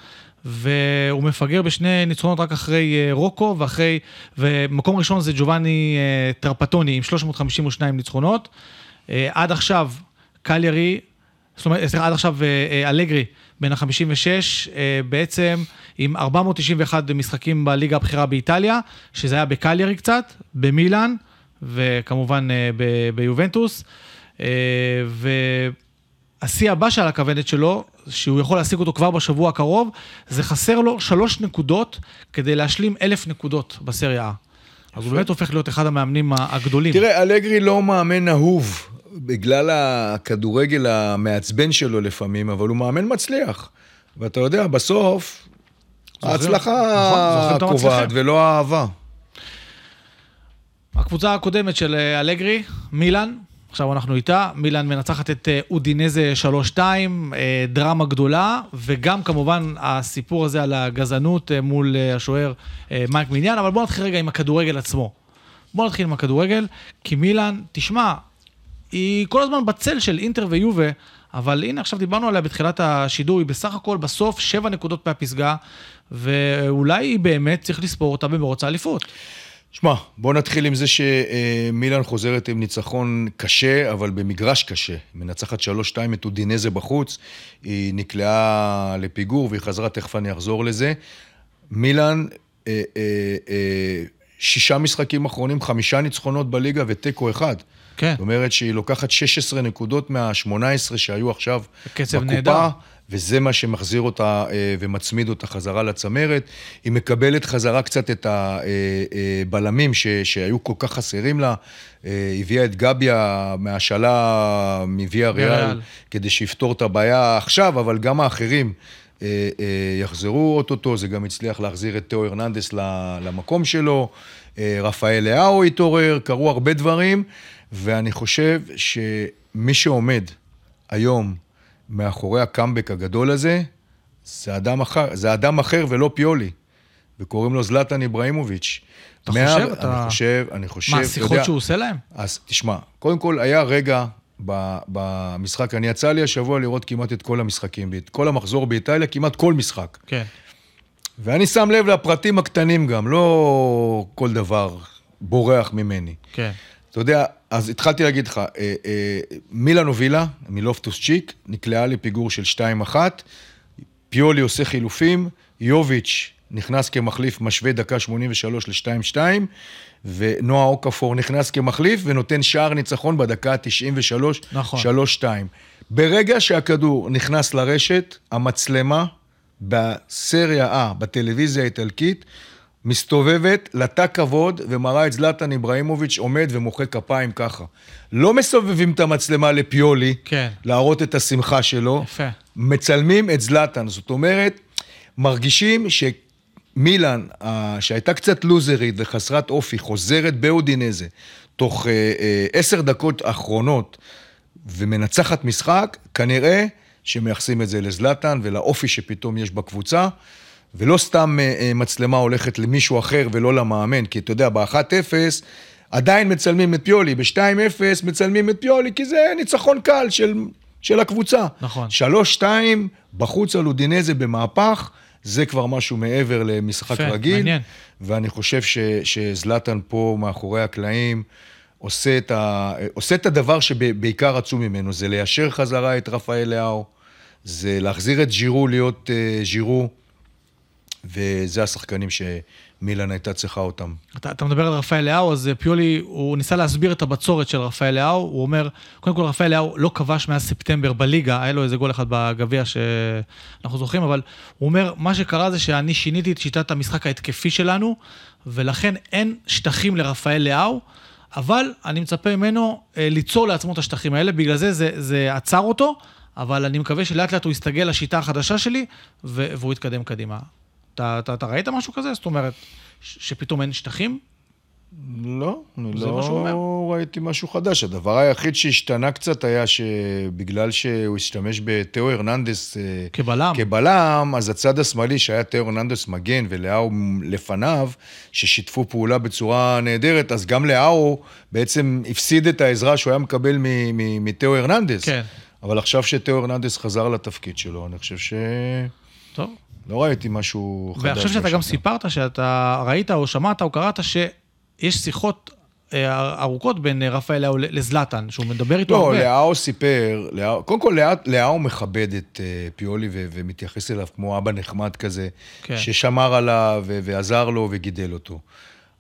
והוא מפגר בשני ניצחונות רק אחרי uh, רוקו, ואחרי, ומקום ראשון זה ג'ובאני uh, טרפטוני עם 352 ניצחונות. עד עכשיו, קליירי, זאת אומרת, סליחה, עד עכשיו אלגרי בן ה-56, אה, בעצם עם 491 משחקים בליגה הבכירה באיטליה, שזה היה בקליירי קצת, במילאן, וכמובן אה, ביובנטוס. אה, והשיא הבא שעל הכוונת שלו, שהוא יכול להשיג אותו כבר בשבוע הקרוב, זה חסר לו שלוש נקודות כדי להשלים אלף נקודות בסריה אז הוא באמת הופך להיות אחד המאמנים הגדולים. תראה, אלגרי לא מאמן אהוב. בגלל הכדורגל המעצבן שלו לפעמים, אבל הוא מאמן מצליח. ואתה יודע, בסוף, ההצלחה נכון, קובעת ולא האהבה. הקבוצה הקודמת של אה, אלגרי, מילאן, עכשיו אנחנו איתה, מילאן מנצחת את אה, אודינזה 3-2, אה, דרמה גדולה, וגם כמובן הסיפור הזה על הגזענות מול השוער מייק מיניאן, אבל בואו נתחיל רגע עם הכדורגל עצמו. בואו נתחיל עם הכדורגל, כי מילאן, תשמע, היא כל הזמן בצל של אינטר ויובה, אבל הנה עכשיו דיברנו עליה בתחילת השידור, היא בסך הכל בסוף שבע נקודות מהפסגה, ואולי היא באמת צריך לספור אותה במרוץ האליפות. שמע, בוא נתחיל עם זה שמילן חוזרת עם ניצחון קשה, אבל במגרש קשה. מנצחת 3-2 את אודינזה בחוץ, היא נקלעה לפיגור והיא חזרה, תכף אני אחזור לזה. מילן, אה, אה, אה, שישה משחקים אחרונים, חמישה ניצחונות בליגה ותיקו אחד. כן. זאת אומרת שהיא לוקחת 16 נקודות מה-18 שהיו עכשיו בקצב בקופה, נהדר. וזה מה שמחזיר אותה אה, ומצמיד אותה חזרה לצמרת. היא מקבלת חזרה קצת את הבלמים אה, אה, שהיו כל כך חסרים לה. הביאה את גביה מהשאלה מוויה ריאל, כדי שיפתור את הבעיה עכשיו, אבל גם האחרים. יחזרו אוטוטו, זה גם הצליח להחזיר את תאו הרננדס למקום שלו, רפאל לאהו התעורר, קרו הרבה דברים, ואני חושב שמי שעומד היום מאחורי הקאמבק הגדול הזה, זה אדם אחר, זה אדם אחר ולא פיולי, וקוראים לו זלטן איבראימוביץ'. אתה מה, חושב? אתה... אני חושב, אני חושב, מה, השיחות שהוא עושה להם? אז תשמע, קודם כל היה רגע במשחק, אני יצא לי השבוע לראות כמעט את כל המשחקים, את כל המחזור באיטליה, כמעט כל משחק. כן. ואני שם לב לפרטים הקטנים גם, לא כל דבר בורח ממני. כן. אתה יודע, אז התחלתי להגיד לך, אה, אה, מילאן הובילה, מלופטוס צ'יק, נקלעה לפיגור של 2-1, פיולי עושה חילופים, יוביץ' נכנס כמחליף, משווה דקה 83 ל-2-2, ונועה אוקפור נכנס כמחליף ונותן שער ניצחון בדקה ה-93, נכון. 3-2. ברגע שהכדור נכנס לרשת, המצלמה בסריה A, בטלוויזיה האיטלקית, מסתובבת לתא כבוד ומראה את זלאטן איבראימוביץ' עומד ומוחא כפיים ככה. לא מסובבים את המצלמה לפיולי, כן. להראות את השמחה שלו. יפה. מצלמים את זלאטן. זאת אומרת, מרגישים שמילאן, שהייתה קצת לוזרית וחסרת אופי, חוזרת באודינזה, תוך אה, אה, עשר דקות אחרונות, ומנצחת משחק, כנראה שמייחסים את זה לזלאטן ולאופי שפתאום יש בקבוצה. ולא סתם אה, אה, מצלמה הולכת למישהו אחר ולא למאמן, כי אתה יודע, ב-1-0 עדיין מצלמים את פיולי, ב-2-0 מצלמים את פיולי, כי זה ניצחון קל של, של הקבוצה. נכון. 3-2, בחוץ על אודינזה במהפך, זה כבר משהו מעבר למשחק יפה, רגיל. מעניין. ואני חושב ש, שזלאטן פה מאחורי הקלעים עושה את, ה, עושה את הדבר שבעיקר רצו ממנו, זה ליישר חזרה את רפאל לאהו, זה להחזיר את ג'ירו להיות uh, ג'ירו. וזה השחקנים שמילן הייתה צריכה אותם. אתה, אתה מדבר על רפאל לאהו, אז פיולי, הוא ניסה להסביר את הבצורת של רפאל לאהו, הוא אומר, קודם כל רפאל לאהו לא כבש מאז ספטמבר בליגה, היה לו איזה גול אחד בגביע שאנחנו זוכרים, אבל הוא אומר, מה שקרה זה שאני שיניתי את שיטת המשחק ההתקפי שלנו, ולכן אין שטחים לרפאל לאהו. אבל אני מצפה ממנו אה, ליצור לעצמו את השטחים האלה, בגלל זה זה, זה עצר אותו, אבל אני מקווה שלאט לאט הוא יסתגל לשיטה החדשה שלי, והוא יתקדם קדימה. אתה, אתה, אתה ראית משהו כזה? זאת אומרת, שפתאום אין שטחים? לא, אני לא ראיתי משהו חדש. הדבר היחיד שהשתנה קצת היה שבגלל שהוא השתמש בתאו הרננדס אה, כבלם. כבלם, אז הצד השמאלי שהיה תאו הרננדס מגן ולאהו לפניו, ששיתפו פעולה בצורה נהדרת, אז גם לאהו בעצם הפסיד את העזרה שהוא היה מקבל מתאו הרננדס. כן. אבל עכשיו שתאו הרננדס חזר לתפקיד שלו, אני חושב ש... טוב. לא ראיתי משהו חדש. ואני חושב שאתה גם. סיפרת שאתה ראית או שמעת או קראת שיש שיחות אה, ארוכות בין אה, רפאל לאו לזלאטן, שהוא מדבר איתו לא, הרבה. לאהו סיפר, לאהו- קודם כל לאהו- לאהו מכבד את אה, פיולי ו- ומתייחס אליו כמו אבא נחמד כזה, כן. ששמר עליו ועזר לו וגידל אותו.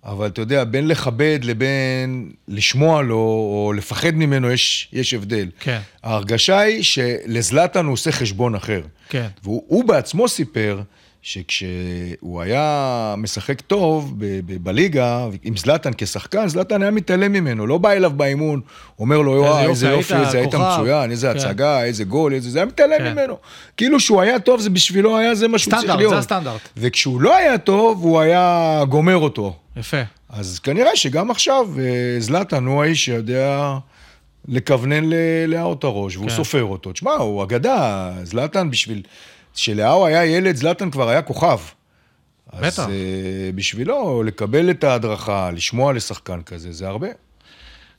אבל אתה יודע, בין לכבד לבין לשמוע לו או לפחד ממנו יש, יש הבדל. כן. ההרגשה היא שלזלאטן הוא עושה חשבון אחר. כן. והוא הוא בעצמו סיפר שכשהוא היה משחק טוב ב- ב- בליגה, עם זלאטן כשחקן, זלאטן היה מתעלם ממנו, לא בא אליו באימון, אומר לו, יואו, איזה יופי, איזה היית כוכב." מצוין, איזה כן. הצגה, איזה גול, איזה זה, היה מתעלם כן. ממנו. כאילו שהוא היה טוב, זה בשבילו היה זה מה שהוא צריך סטנדרט, להיות. זה הסטנדרט. וכשהוא לא היה טוב, הוא היה גומר אותו. יפה. אז כנראה שגם עכשיו אה, זלאטן הוא האיש שיודע לכוונן לאהו את הראש, והוא כן. סופר אותו. תשמע, הוא אגדה, זלאטן בשביל... כשלאהו היה ילד, זלאטן כבר היה כוכב. בטח. אז אה, בשבילו, לקבל את ההדרכה, לשמוע לשחקן כזה, זה הרבה.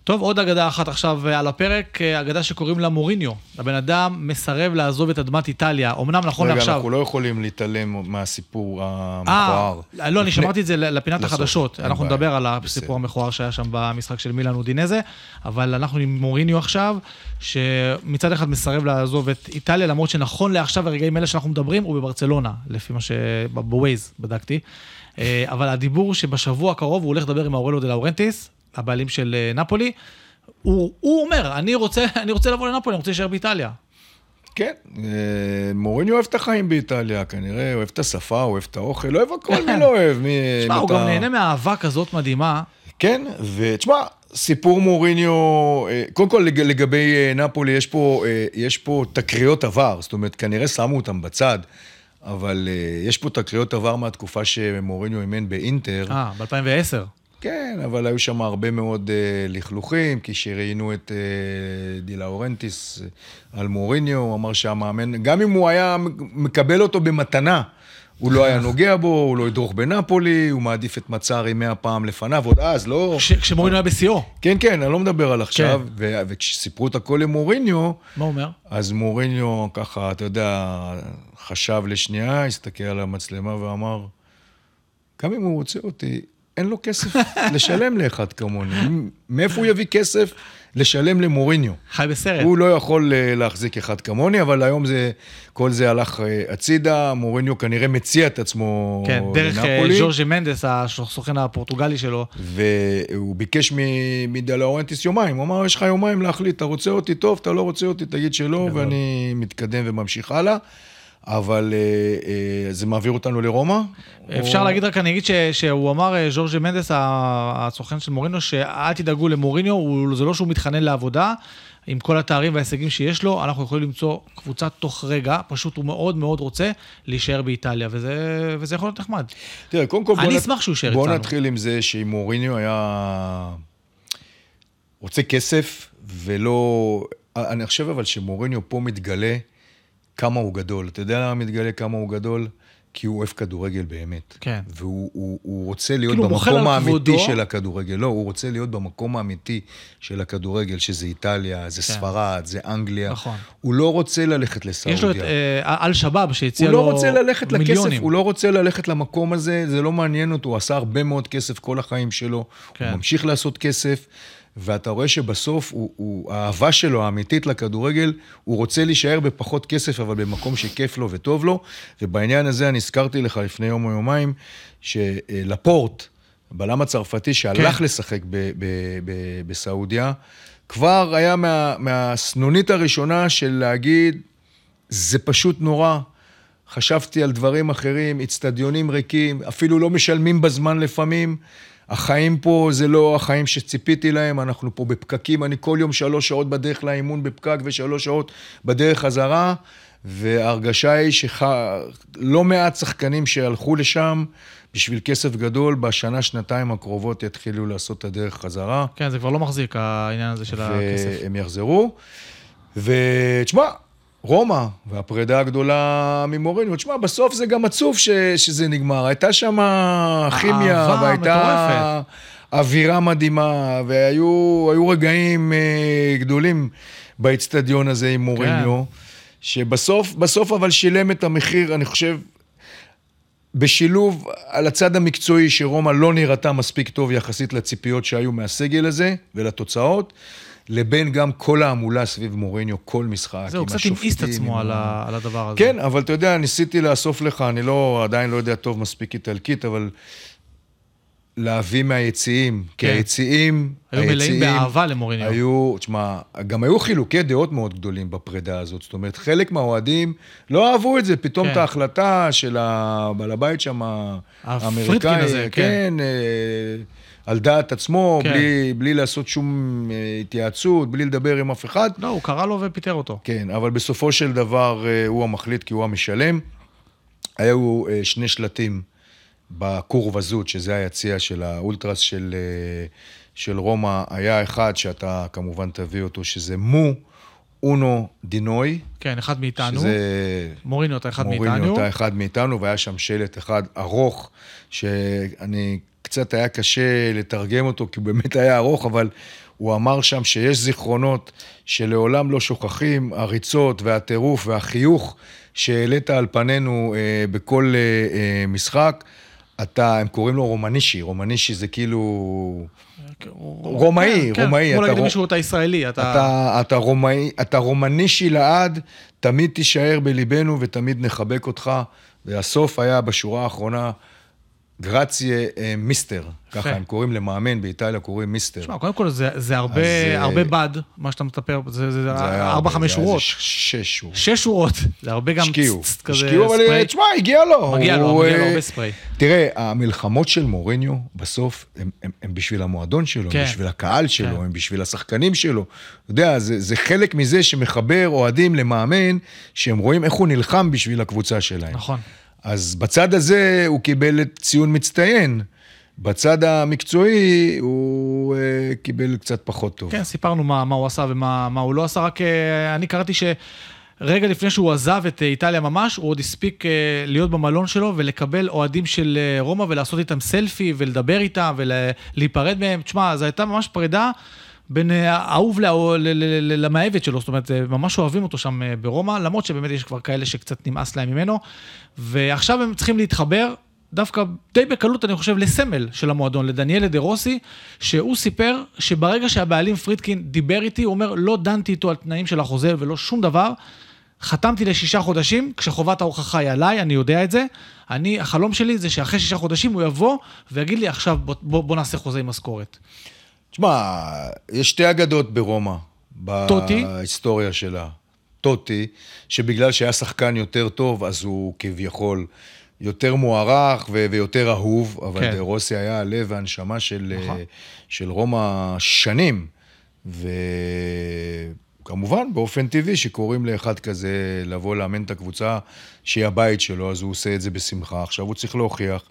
טוב, עוד אגדה אחת עכשיו אה, על הפרק, אה, אגדה שקוראים לה מוריניו. הבן אדם מסרב לעזוב את אדמת איטליה. אמנם נכון רגע, לעכשיו... אנחנו לא יכולים להתעלם מהסיפור אה, המכוער. לא, אני שמרתי את זה לפינת לסוף, החדשות. אנחנו. נדבר על. הסיפור המכוער שהיה שם במשחק של מילאן אודינזה, אבל אנחנו עם מוריניו עכשיו, שמצד אחד מסרב לעזוב את איטליה, למרות שנכון לעכשיו, הרגעים האלה שאנחנו מדברים, הוא בברצלונה, לפי מה שבווייז בדקתי. אה, אבל הדיבור שבשבוע הקרוב הוא הולך לדבר עם האורלו דה לאורנטיס, הבעלים של אה, נפולי. הוא, הוא אומר, אני רוצה, אני רוצה לבוא לנפולי, אני רוצה להישאר באיטליה. כן, אה, מוריניו אוהב את החיים באיטליה, כנראה, אוהב את השפה, אוהב את האוכל, אוהב הכל, מי לא אוהב? מי... תשמע, הוא גם נהנה מאהבה כזאת מדהימה. כן, ותשמע, סיפור מוריניו, אה, קודם כל לג- לגבי נפולי, יש פה, יש פה תקריות עבר, זאת אומרת, כנראה שמו אותם בצד, אבל יש פה תקריות עבר מהתקופה שמוריניו אימן באינטר. אה, ב-2010. כן, אבל היו שם הרבה מאוד uh, לכלוכים, כי שראיינו את uh, דילה אורנטיס uh, על מוריניו, הוא אמר שהמאמן, גם אם הוא היה מקבל אותו במתנה, הוא לא היה נוגע בו, הוא לא ידרוך בנפולי, הוא מעדיף את מצארי מאה פעם לפניו, עוד אז, לא... כש- כשמוריניו היה בשיאו. כן, כן, אני לא מדבר על עכשיו, כן. ו- וכשסיפרו את הכל למוריניו, מה הוא אומר? אז מוריניו ככה, אתה יודע, חשב לשנייה, הסתכל על המצלמה ואמר, גם אם הוא רוצה אותי, אין לו כסף לשלם לאחד כמוני. מאיפה הוא יביא כסף לשלם למוריניו? חי בסרט. הוא לא יכול אה, להחזיק אחד כמוני, אבל היום זה, כל זה הלך אה, הצידה, מוריניו כנראה מציע את עצמו כן, דרך אה, לנפולי. ז'ורג'י מנדס, הסוכן הפורטוגלי שלו. והוא ביקש מדלאורנטיס יומיים, הוא אמר, יש לך יומיים להחליט, אתה רוצה אותי טוב, אתה לא רוצה אותי, תגיד שלא, גדול. ואני מתקדם וממשיך הלאה. אבל אה, אה, זה מעביר אותנו לרומא? אפשר או... להגיד רק, אני אגיד ש, שהוא אמר, אה, ז'ורג'י מנדס, הסוכן של מוריניו, שאל תדאגו למוריניו, הוא, זה לא שהוא מתחנן לעבודה, עם כל התארים וההישגים שיש לו, אנחנו יכולים למצוא קבוצה תוך רגע, פשוט הוא מאוד מאוד רוצה להישאר באיטליה, וזה, וזה יכול להיות נחמד. תראה, קודם כל... בוא אני נת- אשמח שהוא יישאר בוא איתנו. נתחיל עם זה שאם מוריניו היה רוצה כסף ולא... אני חושב אבל שמוריניו פה מתגלה כמה הוא גדול. אתה יודע למה מתגלה כמה הוא גדול? כי הוא אוהב כדורגל באמת. כן. והוא הוא, הוא רוצה להיות כאילו, הוא במקום האמיתי. של הכדורגל. לא, הוא רוצה להיות במקום האמיתי של הכדורגל, שזה איטליה, זה כן. ספרד, זה אנגליה. נכון. הוא לא רוצה ללכת לסעודיה. יש לו את אה, אל-שבאב שהציע הוא לו לא רוצה ללכת לכסף, מיליונים. הוא לא רוצה ללכת למקום הזה, זה לא מעניין אותו, הוא עשה הרבה מאוד כסף כל החיים שלו, כן. הוא ממשיך לעשות כסף, ואתה רואה שבסוף הוא, הוא, האהבה שלו האמיתית לכדורגל, הוא רוצה להישאר בפחות כסף, אבל במקום שכיף לו וטוב לו, ובעניין הזה אני הזכרתי לך לפני יום או יומיים, שלפורט, בלם הצרפתי שהלך כן. לשחק ב, ב, ב, בסעודיה, כבר היה מה, מהסנונית הראשונה של להגיד, זה פשוט נורא. חשבתי על דברים אחרים, אצטדיונים ריקים, אפילו לא משלמים בזמן לפעמים. החיים פה זה לא החיים שציפיתי להם, אנחנו פה בפקקים, אני כל יום שלוש שעות בדרך לאימון בפקק ושלוש שעות בדרך חזרה, וההרגשה היא שלא מעט שחקנים שהלכו לשם בשביל כסף גדול, בשנה, שנתיים הקרובות יתחילו לעשות את הדרך חזרה. כן, זה כבר לא מחזיק, העניין הזה של הכסף. והם יחזרו. ותשמע, רומא והפרידה הגדולה ממוריניו, תשמע, בסוף זה גם עצוב ש, שזה נגמר. הייתה שם כימיה, והייתה. אווירה מדהימה, והיו היו רגעים אה, גדולים באיצטדיון הזה עם מוריניו, שבסוף, בסוף אבל שילם את המחיר, אני חושב, בשילוב על הצד המקצועי, שרומא לא נראתה מספיק טוב יחסית לציפיות שהיו מהסגל הזה ולתוצאות, לבין גם כל ההמולה סביב מוריניו, כל משחק, זהו, עם קצת השופטים. המאיס את עצמו על ה- על הדבר הזה. כן, אבל אתה יודע, ניסיתי לאסוף לך, אני לא, עדיין לא יודע טוב מספיק איטלקית, אבל להביא מהיציעים, כי כן. היציעים, היו מלאים באהבה למוריניו. היו, תשמע, גם היו חילוקי דעות מאוד גדולים בפרידה הזאת. זאת אומרת, חלק מהאוהדים לא אהבו את זה, פתאום כן. את ההחלטה של הבעל הבית שם, האמריקאי, הזה, כן. כן, אה, על דעת עצמו, כן. בלי, בלי לעשות שום אה, התייעצות, בלי לדבר עם אף אחד. לא, הוא קרא לו ופיטר אותו. כן, אבל בסופו של דבר אה, הוא המחליט כי הוא המשלם. היו אה, שני שלטים בכור וזות, שזה היציע של האולטרס של, של רומא. היה אחד שאתה כמובן תביא אותו, שזה מו אונו דינוי. כן, אחד מאיתנו. שזה מוריניו אתה אחד מוריניו מאיתנו. אתה אחד מאיתנו, והיה שם שלט אחד ארוך, שאני, קצת היה קשה לתרגם אותו, כי הוא באמת היה ארוך, אבל הוא אמר שם שיש זיכרונות שלעולם לא שוכחים, הריצות והטירוף והחיוך שהעלית על פנינו אה, בכל אה, אה, משחק. אתה, הם קוראים לו רומנישי, רומנישי זה כאילו... רומאי, כן, רומאי, כמו אתה להגיד למישהו, אתה ישראלי, אתה... אתה, אתה, רומאי, אתה רומנישי לעד, תמיד תישאר בליבנו ותמיד נחבק אותך. והסוף היה בשורה האחרונה, גרציה אה, מיסטר, ככה הם קוראים למאמן באיטליה, קוראים מיסטר. תשמע, קודם כל זה, זה הרבה, אז, אה, הרבה בד, מה שאתה מספר, זה, זה, זה זה ארבע, חמש זה שורות. ש- שש שורות. שש שורות, זה הרבה גם השקיעו, צ- צ- כזה השקיעו, אבל ספרי. אה, תשמע, הגיע לו. מגיע לו, הוא, מגיע לו הרבה ספרי. תראה, המלחמות של מוריניו, בסוף, הם, הם, הם בשביל המועדון שלו, כן. הם בשביל הקהל שלו, כן. הם בשביל השחקנים שלו. אתה יודע, זה, זה חלק מזה שמחבר אוהדים למאמן, שהם רואים איך הוא נלחם בשביל הקבוצה שלהם. נכון. אז בצד הזה הוא קיבל ציון מצטיין. בצד המקצועי הוא uh, קיבל קצת פחות טוב. כן, סיפרנו מה, מה הוא עשה ומה מה הוא לא עשה, רק אה, אני קראתי שרגע לפני שהוא עזב את אה, איטליה ממש, הוא עוד הספיק אה, להיות במלון שלו ולקבל אוהדים של אה, רומא ולעשות איתם סלפי ולדבר איתם ולהיפרד מהם. תשמע, זו הייתה ממש פרידה. בין אה, האהוב למאהבת שלו, זאת אומרת, אה, ממש אוהבים אותו שם אה, ברומא, למרות שבאמת יש כבר כאלה שקצת נמאס להם ממנו, ועכשיו הם צריכים להתחבר, דווקא די בקלות, אני חושב, לסמל של המועדון, לדניאלה דה רוסי, שהוא סיפר שברגע שהבעלים פרידקין דיבר איתי, הוא אומר, לא דנתי איתו על תנאים של החוזה ולא שום דבר, חתמתי לשישה חודשים, כשחובת ההוכחה היא עליי, אני יודע את זה. אני, החלום שלי זה שאחרי שישה חודשים הוא יבוא ויגיד לי, עכשיו בוא, בוא, בוא נעשה חוזה עם משכורת. תשמע, יש שתי אגדות ברומא, טוטי? בהיסטוריה שלה. טוטי, שבגלל שהיה שחקן יותר טוב, אז הוא כביכול יותר מוערך ו- ויותר אהוב, אבל כן. רוסי היה הלב והנשמה של, נכון. נכון. של רומא שנים. וכמובן, באופן טבעי, שקוראים לאחד כזה לבוא לאמן את הקבוצה שהיא הבית שלו, אז הוא עושה את זה בשמחה. עכשיו הוא צריך להוכיח.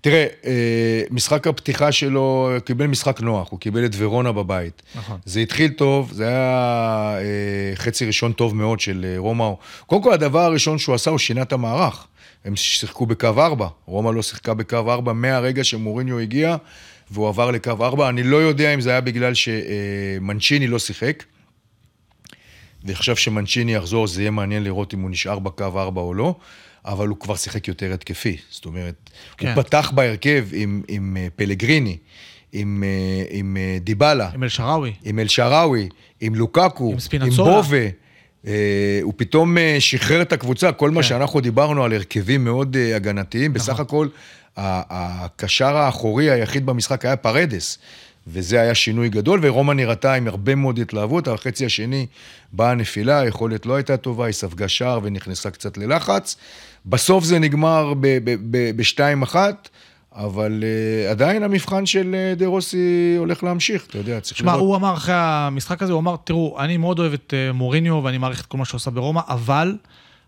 תראה, אה, משחק הפתיחה שלו, הוא קיבל משחק נוח, הוא קיבל את ורונה בבית. נכון. זה התחיל טוב, זה היה אה, חצי ראשון טוב מאוד של אה, רומא. קודם כל, הדבר הראשון שהוא עשה, הוא שינה את המערך. הם שיחקו בקו 4, רומא לא שיחקה בקו 4 מהרגע שמוריניו הגיע, והוא עבר לקו 4. אני לא יודע אם זה היה בגלל שמנצ'יני לא שיחק, ועכשיו שמנצ'יני יחזור, זה יהיה מעניין לראות אם הוא נשאר בקו 4 או לא, אבל הוא כבר שיחק יותר התקפי. זאת אומרת, כן. הוא פתח בהרכב עם, עם אה, פלגריני, עם, אה, עם אה, דיבלה, עם אל-שראוי. עם אל-שעראוי, עם לוקקו, עם עם. בובה. הוא פתאום שחרר את הקבוצה, כל מה כן. שאנחנו דיברנו על הרכבים מאוד הגנתיים, בסך נכון. הכל ה- הקשר האחורי היחיד במשחק היה פרדס, וזה היה שינוי גדול, ורומא נראתה עם הרבה מאוד התלהבות, החצי השני באה הנפילה, היכולת לא הייתה טובה, היא ספגה שער ונכנסה קצת ללחץ. בסוף זה נגמר בשתיים אחת. אבל uh, עדיין המבחן של uh, דה רוסי הולך להמשיך, אתה יודע, צריך שמע, הוא אמר אחרי המשחק הזה, הוא אמר, תראו, אני מאוד אוהב את אה, מוריניו ואני מעריך את כל מה שהוא עושה ברומא, אבל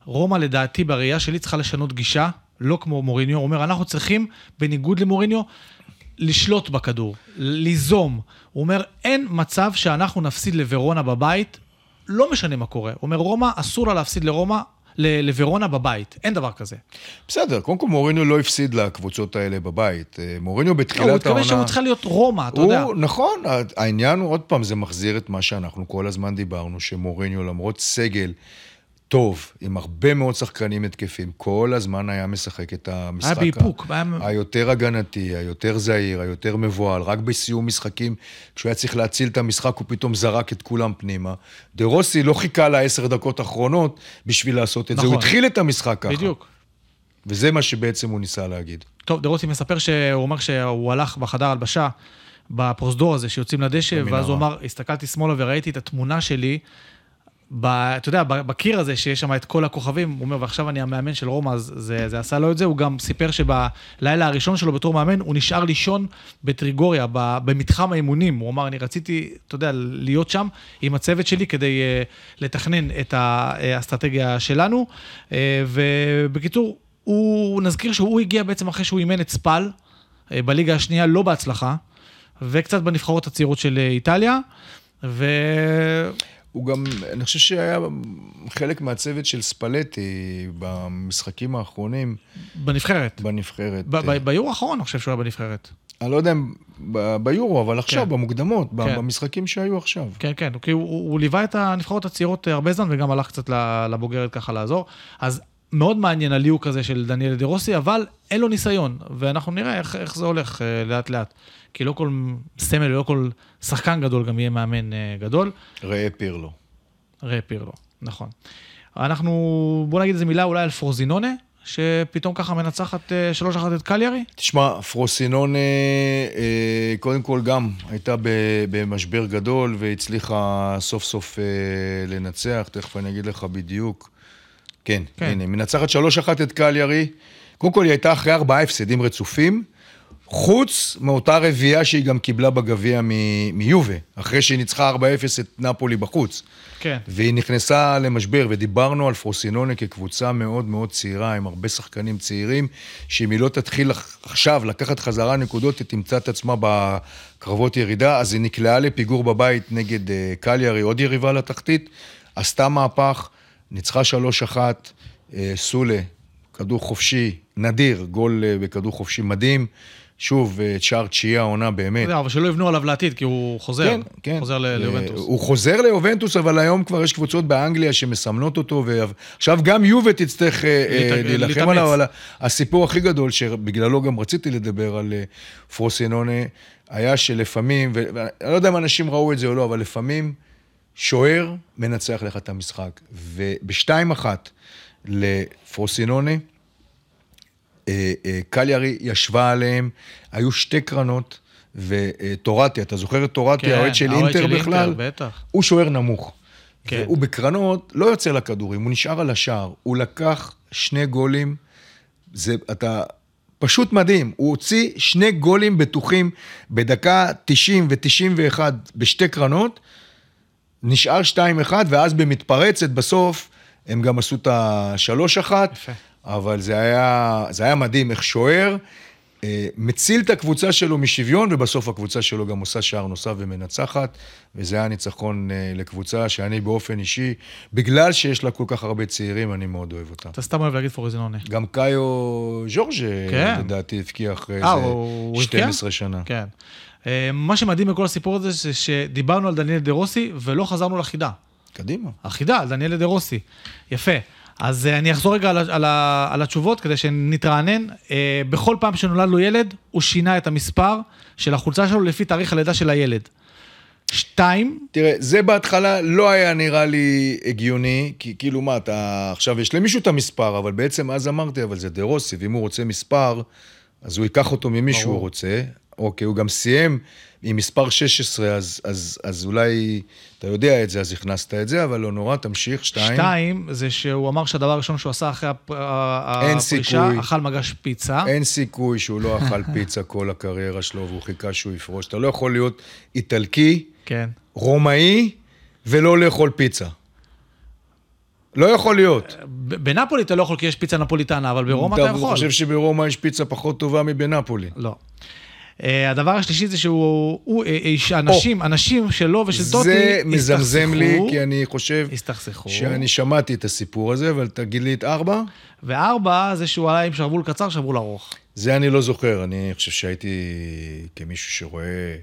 רומא לדעתי בראייה שלי צריכה לשנות גישה, לא כמו מוריניו. הוא אומר, אנחנו צריכים, בניגוד למוריניו, לשלוט בכדור, ליזום. הוא אומר, אין מצב שאנחנו נפסיד לוורונה בבית, לא משנה מה קורה. הוא אומר, רומא, אסור לה להפסיד לרומא, לוורונה בבית, אין דבר כזה. בסדר, קודם כל מוריניו לא הפסיד לקבוצות האלה בבית. אה, מוריניו לא, הוא בתחילת התכוון העונה... שהוא צריכה להיות רומא, אתה יודע. הוא, נכון, העניין הוא, עוד פעם, זה מחזיר את מה שאנחנו כל הזמן דיברנו, שמוריניו, למרות סגל טוב, עם הרבה מאוד שחקנים התקפים, כל הזמן היה משחק את המשחק היה באיפוק. היותר הגנתי, היותר זהיר, היותר מבוהל, רק בסיום משחקים, כשהוא היה צריך להציל את המשחק, הוא פתאום זרק את כולם פנימה. דה רוסי לא חיכה לעשר דקות האחרונות בשביל לעשות את זה, נכון. הוא התחיל את המשחק ככה. בדיוק. וזה מה שבעצם הוא ניסה להגיד. טוב, דרוטי מספר שהוא אומר שהוא הלך בחדר הלבשה, בפרוזדור הזה, שיוצאים לדשא, במנהרה. ואז הוא אמר, הסתכלתי שמאלה וראיתי את התמונה שלי, ב, אתה יודע, בקיר הזה, שיש שם את כל הכוכבים, הוא אומר, ועכשיו אני המאמן של רומא, אז זה, זה עשה לו את זה. הוא גם סיפר שבלילה הראשון שלו בתור מאמן, הוא נשאר לישון בטריגוריה, ב, במתחם האימונים. הוא אמר, אני רציתי, אתה יודע, להיות שם עם הצוות שלי כדי uh, לתכנן את האסטרטגיה שלנו. Uh, ובקיצור, הוא, נזכיר שהוא הגיע בעצם אחרי שהוא אימן את ספל, uh, בליגה השנייה, לא בהצלחה, וקצת בנבחרות הצעירות של אה, איטליה. ו... הוא גם, אני חושב שהיה חלק מהצוות של ספלטי במשחקים האחרונים בנבחרת. בנבחרת. ביורו האחרון אני חושב שהוא היה בנבחרת. אני לא יודע אם ביורו, אבל עכשיו, כן. במוקדמות, כן. במשחקים שהיו עכשיו. כן, כן, כי הוא, הוא, הוא ליווה את הנבחרות הצעירות הרבה זמן וגם הלך קצת לבוגרת ככה לעזור. אז מאוד מעניין הליהוק הזה של דניאל דה רוסי, אבל אין לו ניסיון, ואנחנו נראה איך, איך זה הולך אה, לאט לאט. כי לא כל סמל, לא כל שחקן גדול גם יהיה מאמן אה, גדול. ראה פירלו. ראה פירלו, נכון. אנחנו, בוא נגיד איזה מילה אולי על פרוזינונה, שפתאום ככה מנצחת אה, 3-1 את קליארי. תשמע, פרוסינון, אה, אה, קודם כל גם הייתה במשבר גדול והצליחה סוף סוף אה, לנצח, תכף אני אגיד לך בדיוק. כן, כן. הנה, מנצחת 3-1 את קליארי. קודם כל היא הייתה אחרי ארבעה הפסדים רצופים, חוץ מאותה רביעייה שהיא גם קיבלה בגביע מ- מיובה, אחרי שהיא ניצחה 4-0 את נפולי בחוץ. כן. והיא נכנסה למשבר, ודיברנו על פרוסינונה כקבוצה מאוד מאוד צעירה, עם הרבה שחקנים צעירים, שאם היא לא תתחיל עכשיו לקחת חזרה נקודות, היא תמצא את עצמה בקרבות ירידה, אז היא נקלעה לפיגור בבית נגד אה, קליארי, עוד יריבה לתחתית, עשתה מהפך, ניצחה 3-1, אה, סולה, כדור חופשי, נדיר, גול אה, בכדור חופשי מדהים. שוב, אה, שער תשיעי העונה באמת. יודע, אבל שלא יבנו עליו לעתיד, כי הוא חוזר. כן, כן. חוזר ליובנטוס. הוא חוזר ליובנטוס, אבל היום כבר יש קבוצות באנגליה שמסמנות אותו, ועכשיו גם יובה תצטרך להילחם. עליו, אבל הסיפור הכי גדול, שבגללו גם רציתי לדבר על פרוסינונה, היה שלפעמים, ואני לא יודע אם אנשים ראו את זה או לא, אבל לפעמים שוער מנצח לך את המשחק. ובשתיים אחת לפרוסינונה, אה, אה, קליארי ישבה עליהם, היו שתי קרנות, וטורטי, אתה זוכר את טורטי, כן, האוהד של אינטר של בכלל? אינטר, בטח. הוא שוער נמוך. כן. והוא בקרנות לא יוצא לכדורים, הוא נשאר על השער. הוא לקח שני גולים, זה, אתה, פשוט מדהים. הוא הוציא שני גולים בטוחים בדקה 90 ו-91 בשתי קרנות, נשאר 2-1, ואז במתפרצת בסוף, הם גם עשו את ה-3-1. יפה. אבל זה היה, זה היה מדהים איך שוער אה, מציל את הקבוצה שלו משוויון, ובסוף הקבוצה שלו גם עושה שער נוסף ומנצחת, וזה היה ניצחון אה, לקבוצה שאני באופן אישי, בגלל שיש לה כל כך הרבה צעירים, אני מאוד אוהב אותה. אתה סתם אוהב להגיד פורזינונה. גם קאיו ז'ורג'ה, כן. לדעתי, הבקיע אחרי אה, איזה הוא- הוא הבקיע? 12 שנה. כן. אה, מה שמדהים בכל הסיפור הזה, זה שדיברנו על דניאל דה רוסי ולא חזרנו לחידה. קדימה. החידה, דניאל דה רוסי. יפה. אז אה, אני אחזור רגע על, על, על התשובות כדי שנתרענן. אה, בכל פעם שנולד לו ילד, הוא שינה את המספר של החולצה שלו לפי תאריך הלידה של הילד. שתיים, תראה, זה בהתחלה לא היה נראה לי הגיוני, כי כאילו מה, אתה, עכשיו יש למישהו את המספר, אבל בעצם אז אמרתי, אבל זה דה רוסי, ואם הוא רוצה מספר, אז הוא ייקח אותו ממי שהוא. רוצה. אוקיי, הוא גם סיים עם מספר 16, אז, אז, אז אולי אתה יודע את זה, אז הכנסת את זה, אבל לא נורא, תמשיך, שתיים. שתיים, זה שהוא אמר שהדבר הראשון שהוא עשה אחרי הפ- הפרישה, סיכוי. אכל מגש פיצה. אין סיכוי שהוא לא אכל פיצה כל הקריירה שלו, והוא חיכה שהוא יפרוש. אתה לא יכול להיות איטלקי, כן. רומאי, ולא לאכול פיצה. לא יכול להיות. בנפולי אתה לא יכול כי יש פיצה נפוליטנה, אבל ברומא אתה אתה יכול. חושב שברומא יש פיצה פחות טובה מבנפולי. לא. אה, הדבר השלישי זה שהוא, הוא, אה, איש, אנשים, אנשים שלו ושל טוטי, זה מזמזם לי, הסתכסכו, כי אני חושב הסתכסכו. שאני שמעתי את הסיפור הזה, אבל תגיד לי את ארבע? וארבע, זה שהוא עלה עם שרוול קצר, שרוול ארוך. זה אני לא זוכר. אני חושב שהייתי, כמישהו שרואה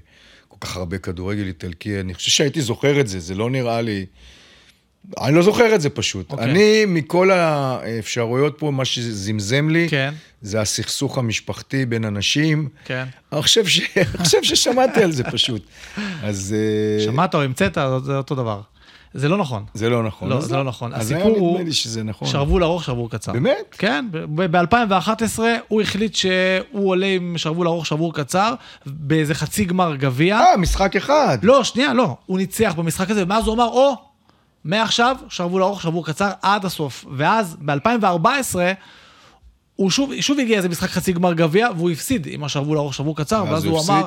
כל כך הרבה כדורגל איטלקי, אני חושב שהייתי זוכר את זה, זה לא נראה לי... אני לא זוכר את זה פשוט. אוקיי. אני, מכל האפשרויות פה, מה שזמזם לי, כן, זה הסכסוך המשפחתי בין אנשים. כן. אני חושב, ש... חושב ששמעתי על זה פשוט. אז... אה, שמעת או המצאת, זה אותו דבר. זה לא נכון. זה לא נכון. לא, זה לא נכון. הסיפור הוא נדמה לי שזה נכון. שרוול ארוך, שרוול קצר. באמת? כן, ב-2011 הוא החליט שהוא עולה עם שרוול ארוך, שרוול קצר, באיזה חצי גמר גביע. אה, משחק אחד. לא, שנייה, לא. הוא ניצח במשחק הזה, ומאז הוא אמר, או, מעכשיו, שרוול ארוך, שרוול קצר, עד הסוף. ואז, ב-2014, הוא שוב, שוב הגיע איזה משחק חצי גמר גביע, והוא הפסיד עם השרוול ארוך, שרוול קצר, ואז הוא הוא אמר?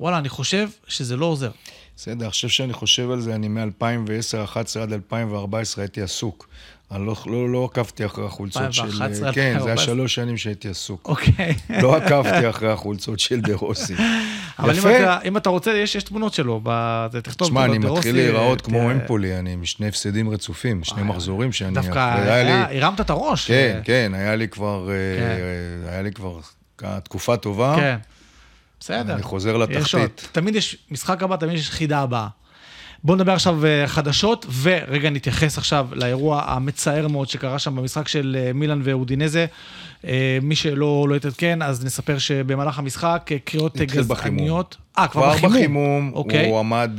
וואלה, אני חושב שזה לא עוזר. בסדר, עכשיו שאני חושב על זה, אני מ-2010-2011 עד 2014 הייתי עסוק. אני לא, לא, לא עקבתי אחרי החולצות של... 2011, כן, זה היה 2014. שלוש שנים שהייתי עסוק. אוקיי. לא עקבתי אחרי החולצות של דה רוסי. אבל אם יפה. אתה, אם אתה רוצה, יש, יש תמונות שלו, ב... תכתוב תשמע, אני מתחיל להיראות כמו אמפולי, אני עם שני הפסדים רצופים, שני מחזורים שאני... דווקא. הרמת את הראש. כן, כן, היה לי כבר... אה, היה לי כבר תקופה טובה. כן. בסדר. אני חוזר. לתחתית. תמיד יש משחק הבא, תמיד יש חידה הבאה. בואו נדבר עכשיו אה, חדשות, ורגע נתייחס עכשיו לאירוע המצער מאוד שקרה שם במשחק של אה, מילאן ואודינזה. אה, מי שלא לא התעדכן, אז נספר שבמהלך המשחק קריאות בחימום. גזעניות. אה, כבר כבר בחימום. בחימום, אוקיי. הוא עמד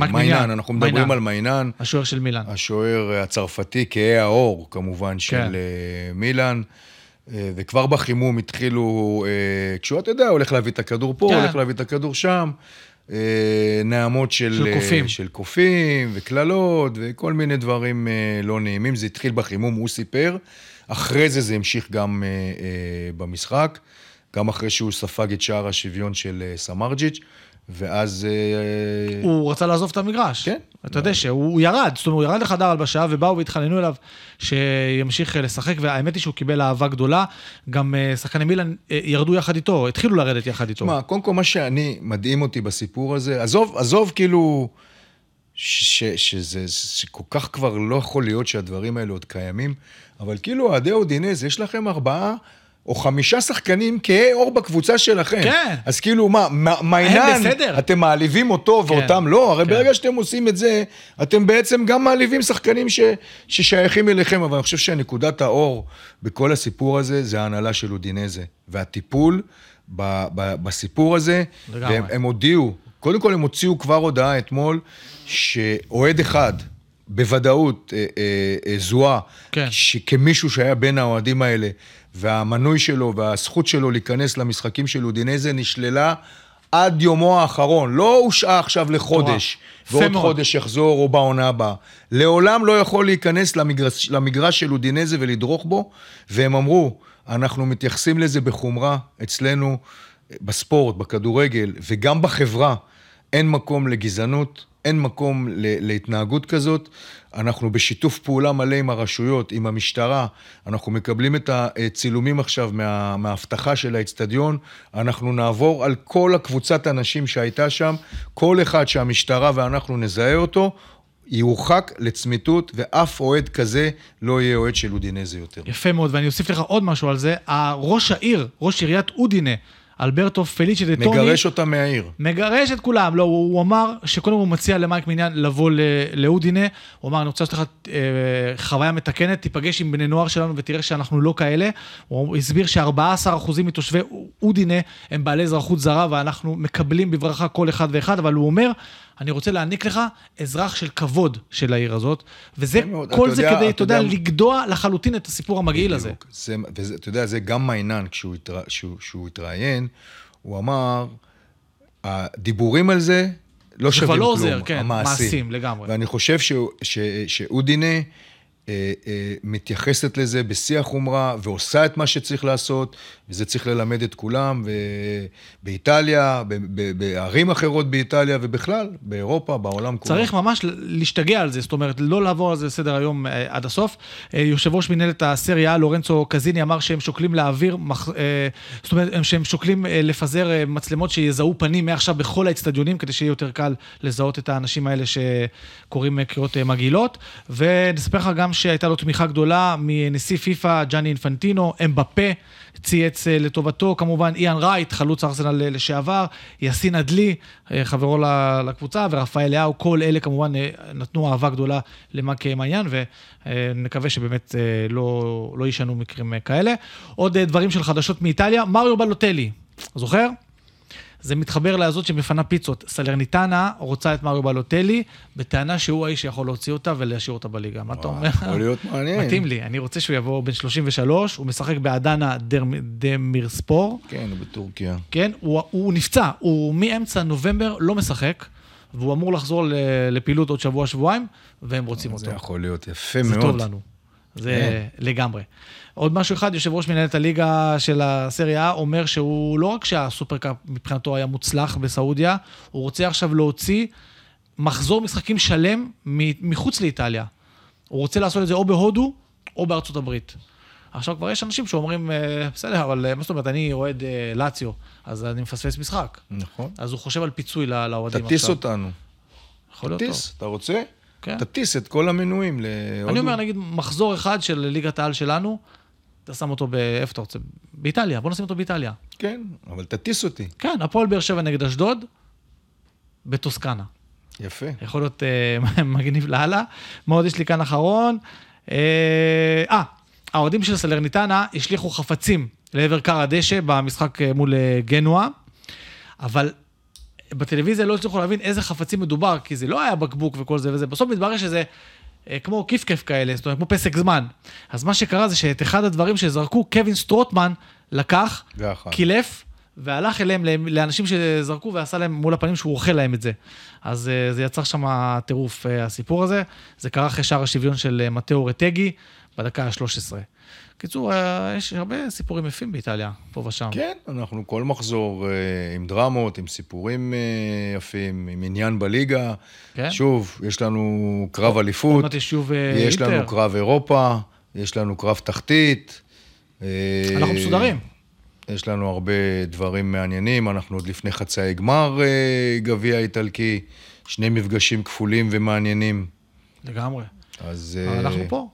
אה, מיינן, אנחנו מדברים מיינן. על מיינן. השוער של מילאן. השוער הצרפתי, כהה העור, כמובן, של כן. מילאן. וכבר בחימום התחילו, כשהוא, אתה יודע, הולך להביא את הכדור פה, כן. הולך להביא את הכדור שם, נעמות של, של אה, קופים. של קופים וקללות וכל מיני דברים אה, לא נעימים. זה התחיל בחימום, הוא סיפר. אחרי זה זה המשיך גם אה, אה, במשחק, גם אחרי שהוא ספג את שער השוויון של אה, סמרג'יץ', ואז... אה, הוא רצה לעזוב את המגרש. כן. אתה יודע שהוא ירד, זאת אומרת, הוא ירד לחדר הלבשה, ובאו והתחננו אליו שימשיך אה, לשחק, והאמת היא שהוא קיבל אהבה גדולה. גם אה, שחקני מילאן אה, ירדו יחד איתו, התחילו לרדת יחד איתו. תשמע, קודם כל מה שאני, מדהים אותי בסיפור הזה, עזוב, עזוב כאילו, ש, ש, שזה, שכל כך כבר לא יכול להיות שהדברים האלה עוד קיימים, אבל כאילו, אוהדי אודינז, יש לכם ארבעה או חמישה שחקנים כהי עור בקבוצה שלכם. כן. אז כאילו, מה, מיינן. אתם מעליבים אותו כן. ואותם לא? הרי כן. ברגע שאתם עושים את זה, אתם בעצם גם מעליבים שחקנים ש, ששייכים אליכם, אבל אני חושב שנקודת האור בכל הסיפור הזה, זה ההנהלה של אודינזה, והטיפול ב, ב, בסיפור הזה, לגמרי. והם הם הודיעו, קודם כל הם הוציאו כבר הודעה אתמול, שאוהד אחד, בוודאות אה, אה, אה, זוהה, כן. שכמישהו שהיה בין האוהדים האלה, והמנוי שלו והזכות שלו להיכנס למשחקים של אודינזה נשללה עד יומו האחרון, לא הושעה עכשיו לחודש, ועוד. חודש יחזור או בעונה הבאה. לעולם לא יכול להיכנס למגרש, למגרש של אודינזה ולדרוך בו, והם אמרו, אנחנו מתייחסים לזה בחומרה אצלנו, בספורט, בכדורגל, וגם בחברה. אין מקום לגזענות, אין מקום להתנהגות כזאת. אנחנו בשיתוף פעולה מלא עם הרשויות, עם המשטרה. אנחנו מקבלים את הצילומים עכשיו מה, מהאבטחה של האצטדיון. אנחנו נעבור על כל הקבוצת אנשים שהייתה שם. כל אחד שהמשטרה ואנחנו נזהה אותו, יורחק לצמיתות, ואף אוהד כזה לא יהיה אוהד של אודינזה יותר. יפה מאוד, ואני אוסיף לך עוד משהו על זה. ראש העיר, ראש עיריית אודינה, אלברטו פליצ'י דה טוני, מגרש אותם מהעיר. מגרש את כולם. לא, הוא, הוא אמר שקודם הוא מציע למייק מיניאן לבוא לאודינה. הוא אמר, אני רוצה לעשות לך אה, חוויה מתקנת, תיפגש עם בני נוער שלנו ותראה שאנחנו לא כאלה. הוא הסביר ש-14% מתושבי אודינה הם בעלי אזרחות זרה, ואנחנו מקבלים בברכה כל אחד ואחד, אבל הוא אומר, אני רוצה להעניק לך אזרח של כבוד של העיר הזאת, וזה, מאוד. כל זה יודע- כדי, אתה יודע, יודע- לגדוע לחלוטין את הסיפור המגעיל הזה. זה, וזה, אתה יודע, זה גם מיינן, כשהוא, התרא, שהוא, שהוא התראיין, הוא אמר, הדיבורים על זה לא זה שווים כבר כלום, לא עוזר, כן, מעשים, לגמרי. ואני חושב ש, ש, שאודינה אה, מתייחסת לזה בשיא החומרה ועושה את מה שצריך לעשות, וזה צריך ללמד את כולם, ובאיטליה, בערים אחרות באיטליה, ובכלל, באירופה, בעולם כולו. צריך ממש להשתגע על זה, זאת אומרת, לא לעבור על זה לסדר היום אה, עד הסוף. אה, יושב ראש מנהלת הסריה, לורנצו קזיני, אמר שהם שוקלים להעביר, אה, זאת אומרת, הם- שהם שוקלים אה, לפזר אה, מצלמות שיזהו פנים מעכשיו בכל האצטדיונים, כדי שיהיה יותר קל לזהות את האנשים האלה שקוראים אה, קריאות אה, מגעילות. ונספר לך גם שהייתה לו תמיכה גדולה מנשיא פיפ"א, ג'אני אינפנטינו, אמבפה. צייץ אה, לטובתו, כמובן איאן רייט, חלוץ ארסנל אה, לשעבר, יאסין אדלי, אה, חברו לקבוצה, ורפאל לאהו, כל אלה כמובן נתנו אהבה גדולה למאק מעיין, ונקווה שבאמת לא, לא יישנו מקרים כאלה. עוד דברים של חדשות מאיטליה, מריו בלוטלי, זוכר? זה מתחבר לזאת שמפנה פיצות. סלרניטנה רוצה את מריו בלוטלי, בטענה שהוא האיש שיכול להוציא אותה ולהשאיר אותה בליגה. מה אתה אומר? יכול להיות מעניין. מתאים לי, אני רוצה שהוא יבוא בן 33, הוא משחק באדנה דמירספור, כן, הוא בטורקיה. כן? הוא, הוא נפצע, הוא מאמצע נובמבר לא משחק, והוא אמור לחזור לפעילות עוד שבוע-שבועיים, והם רוצים אותו. זה יכול להיות יפה זה מאוד. טוב לנו. זה כן. לגמרי. עוד משהו אחד, יושב ראש מנהלת הליגה של הסריה A אומר שהוא לא רק שהסופרקאפ מבחינתו היה מוצלח בסעודיה, הוא רוצה עכשיו להוציא מחזור משחקים שלם מחוץ לאיטליה. הוא רוצה לעשות את זה או בהודו או בארצות הברית. עכשיו כבר יש אנשים שאומרים, אה, בסדר, אבל אה, מה זאת אומרת, אני אוהד אה, לאציו, אז אני מפספס משחק. נכון. אז הוא חושב על פיצוי לאוהדים תטיס עכשיו. אותנו. יכול להיות טוב. תטיס, אתה רוצה? כן. תטיס את כל המנויים להודו. אני אומר, נגיד, מחזור אחד של ליגת העל שלנו, אתה שם אותו ב... איפה אתה רוצה? באיטליה, בוא נשים אותו באיטליה. כן, אבל תטיס אותי. כן, הפועל באר שבע נגד אשדוד, בטוסקנה. יפה. יכול להיות אה, (laughs) מגניב לאללה. מה עוד יש לי כאן אחרון? אה, אה, האוהדים של סלרניטנה השליכו חפצים לעבר כר הדשא במשחק אה, מול אה, גנואה, אבל בטלוויזיה לא הצליחו להבין איזה חפצים מדובר, כי זה לא היה בקבוק וכל זה וזה. בסוף מתברר שזה אה, כמו כיף-כיף כאלה, זאת אומרת, כמו פסק זמן. אז מה שקרה זה שאת אחד הדברים שזרקו, קווין סטרוטמן לקח. קילף, והלך אליהם, לאנשים שזרקו, ועשה להם מול הפנים שהוא אוכל להם את זה. אז אה, זה יצר שם טירוף, אה, הסיפור הזה. זה קרה אחרי שער השוויון של מתאו רטגי, בדקה ה-13. קיצור, אה, יש הרבה סיפורים יפים באיטליה, פה ושם. כן, אנחנו כל מחזור אה, עם דרמות, עם סיפורים אה, יפים, עם עניין בליגה. כן. שוב, יש לנו קרב עוד אליפות, מעט יש שוב אה, יש אינטר. לנו קרב אירופה, יש לנו קרב תחתית. אנחנו מסודרים. יש לנו הרבה דברים מעניינים, אנחנו עוד לפני חצאי גמר גביע איטלקי, שני מפגשים כפולים ומעניינים. לגמרי. אז... אנחנו פה.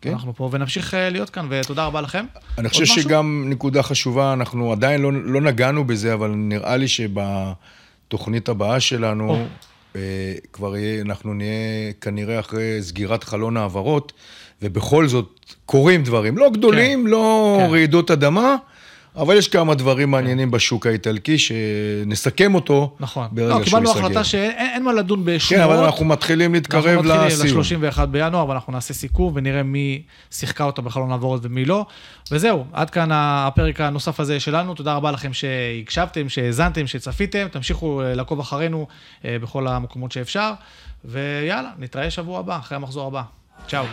כן. אנחנו פה, ונמשיך אה, להיות כאן, ותודה רבה לכם. אני חושב משהו? שגם נקודה חשובה, אנחנו עדיין לא, לא נגענו בזה, אבל נראה לי שבתוכנית הבאה שלנו, או. אה, כבר יהיה, אנחנו נהיה כנראה אחרי סגירת חלון העברות, ובכל זאת קורים דברים, לא גדולים, לא כן. רעידות אדמה, אבל יש כמה דברים מעניינים בשוק האיטלקי, שנסכם אותו נכון. ברגע לא, שהוא קיבלנו ייסגר. החלטה שאין אין מה לדון כן, בשמועות. אבל אנחנו מתחילים להתקרב אנחנו לסיום. מתחילים ל-31 בינואר, ואנחנו נעשה סיכום ונראה מי שיחקה אותה בחלון העברות ומי לא. וזהו, עד כאן הפרק הנוסף הזה שלנו. תודה רבה לכם שהקשבתם, שהאזנתם, שצפיתם. תמשיכו אה, לעקוב אחרינו אה, בכל המקומות שאפשר. ויאללה, נתראה שבוע הבא, אחרי המחזור הבא. צ'או.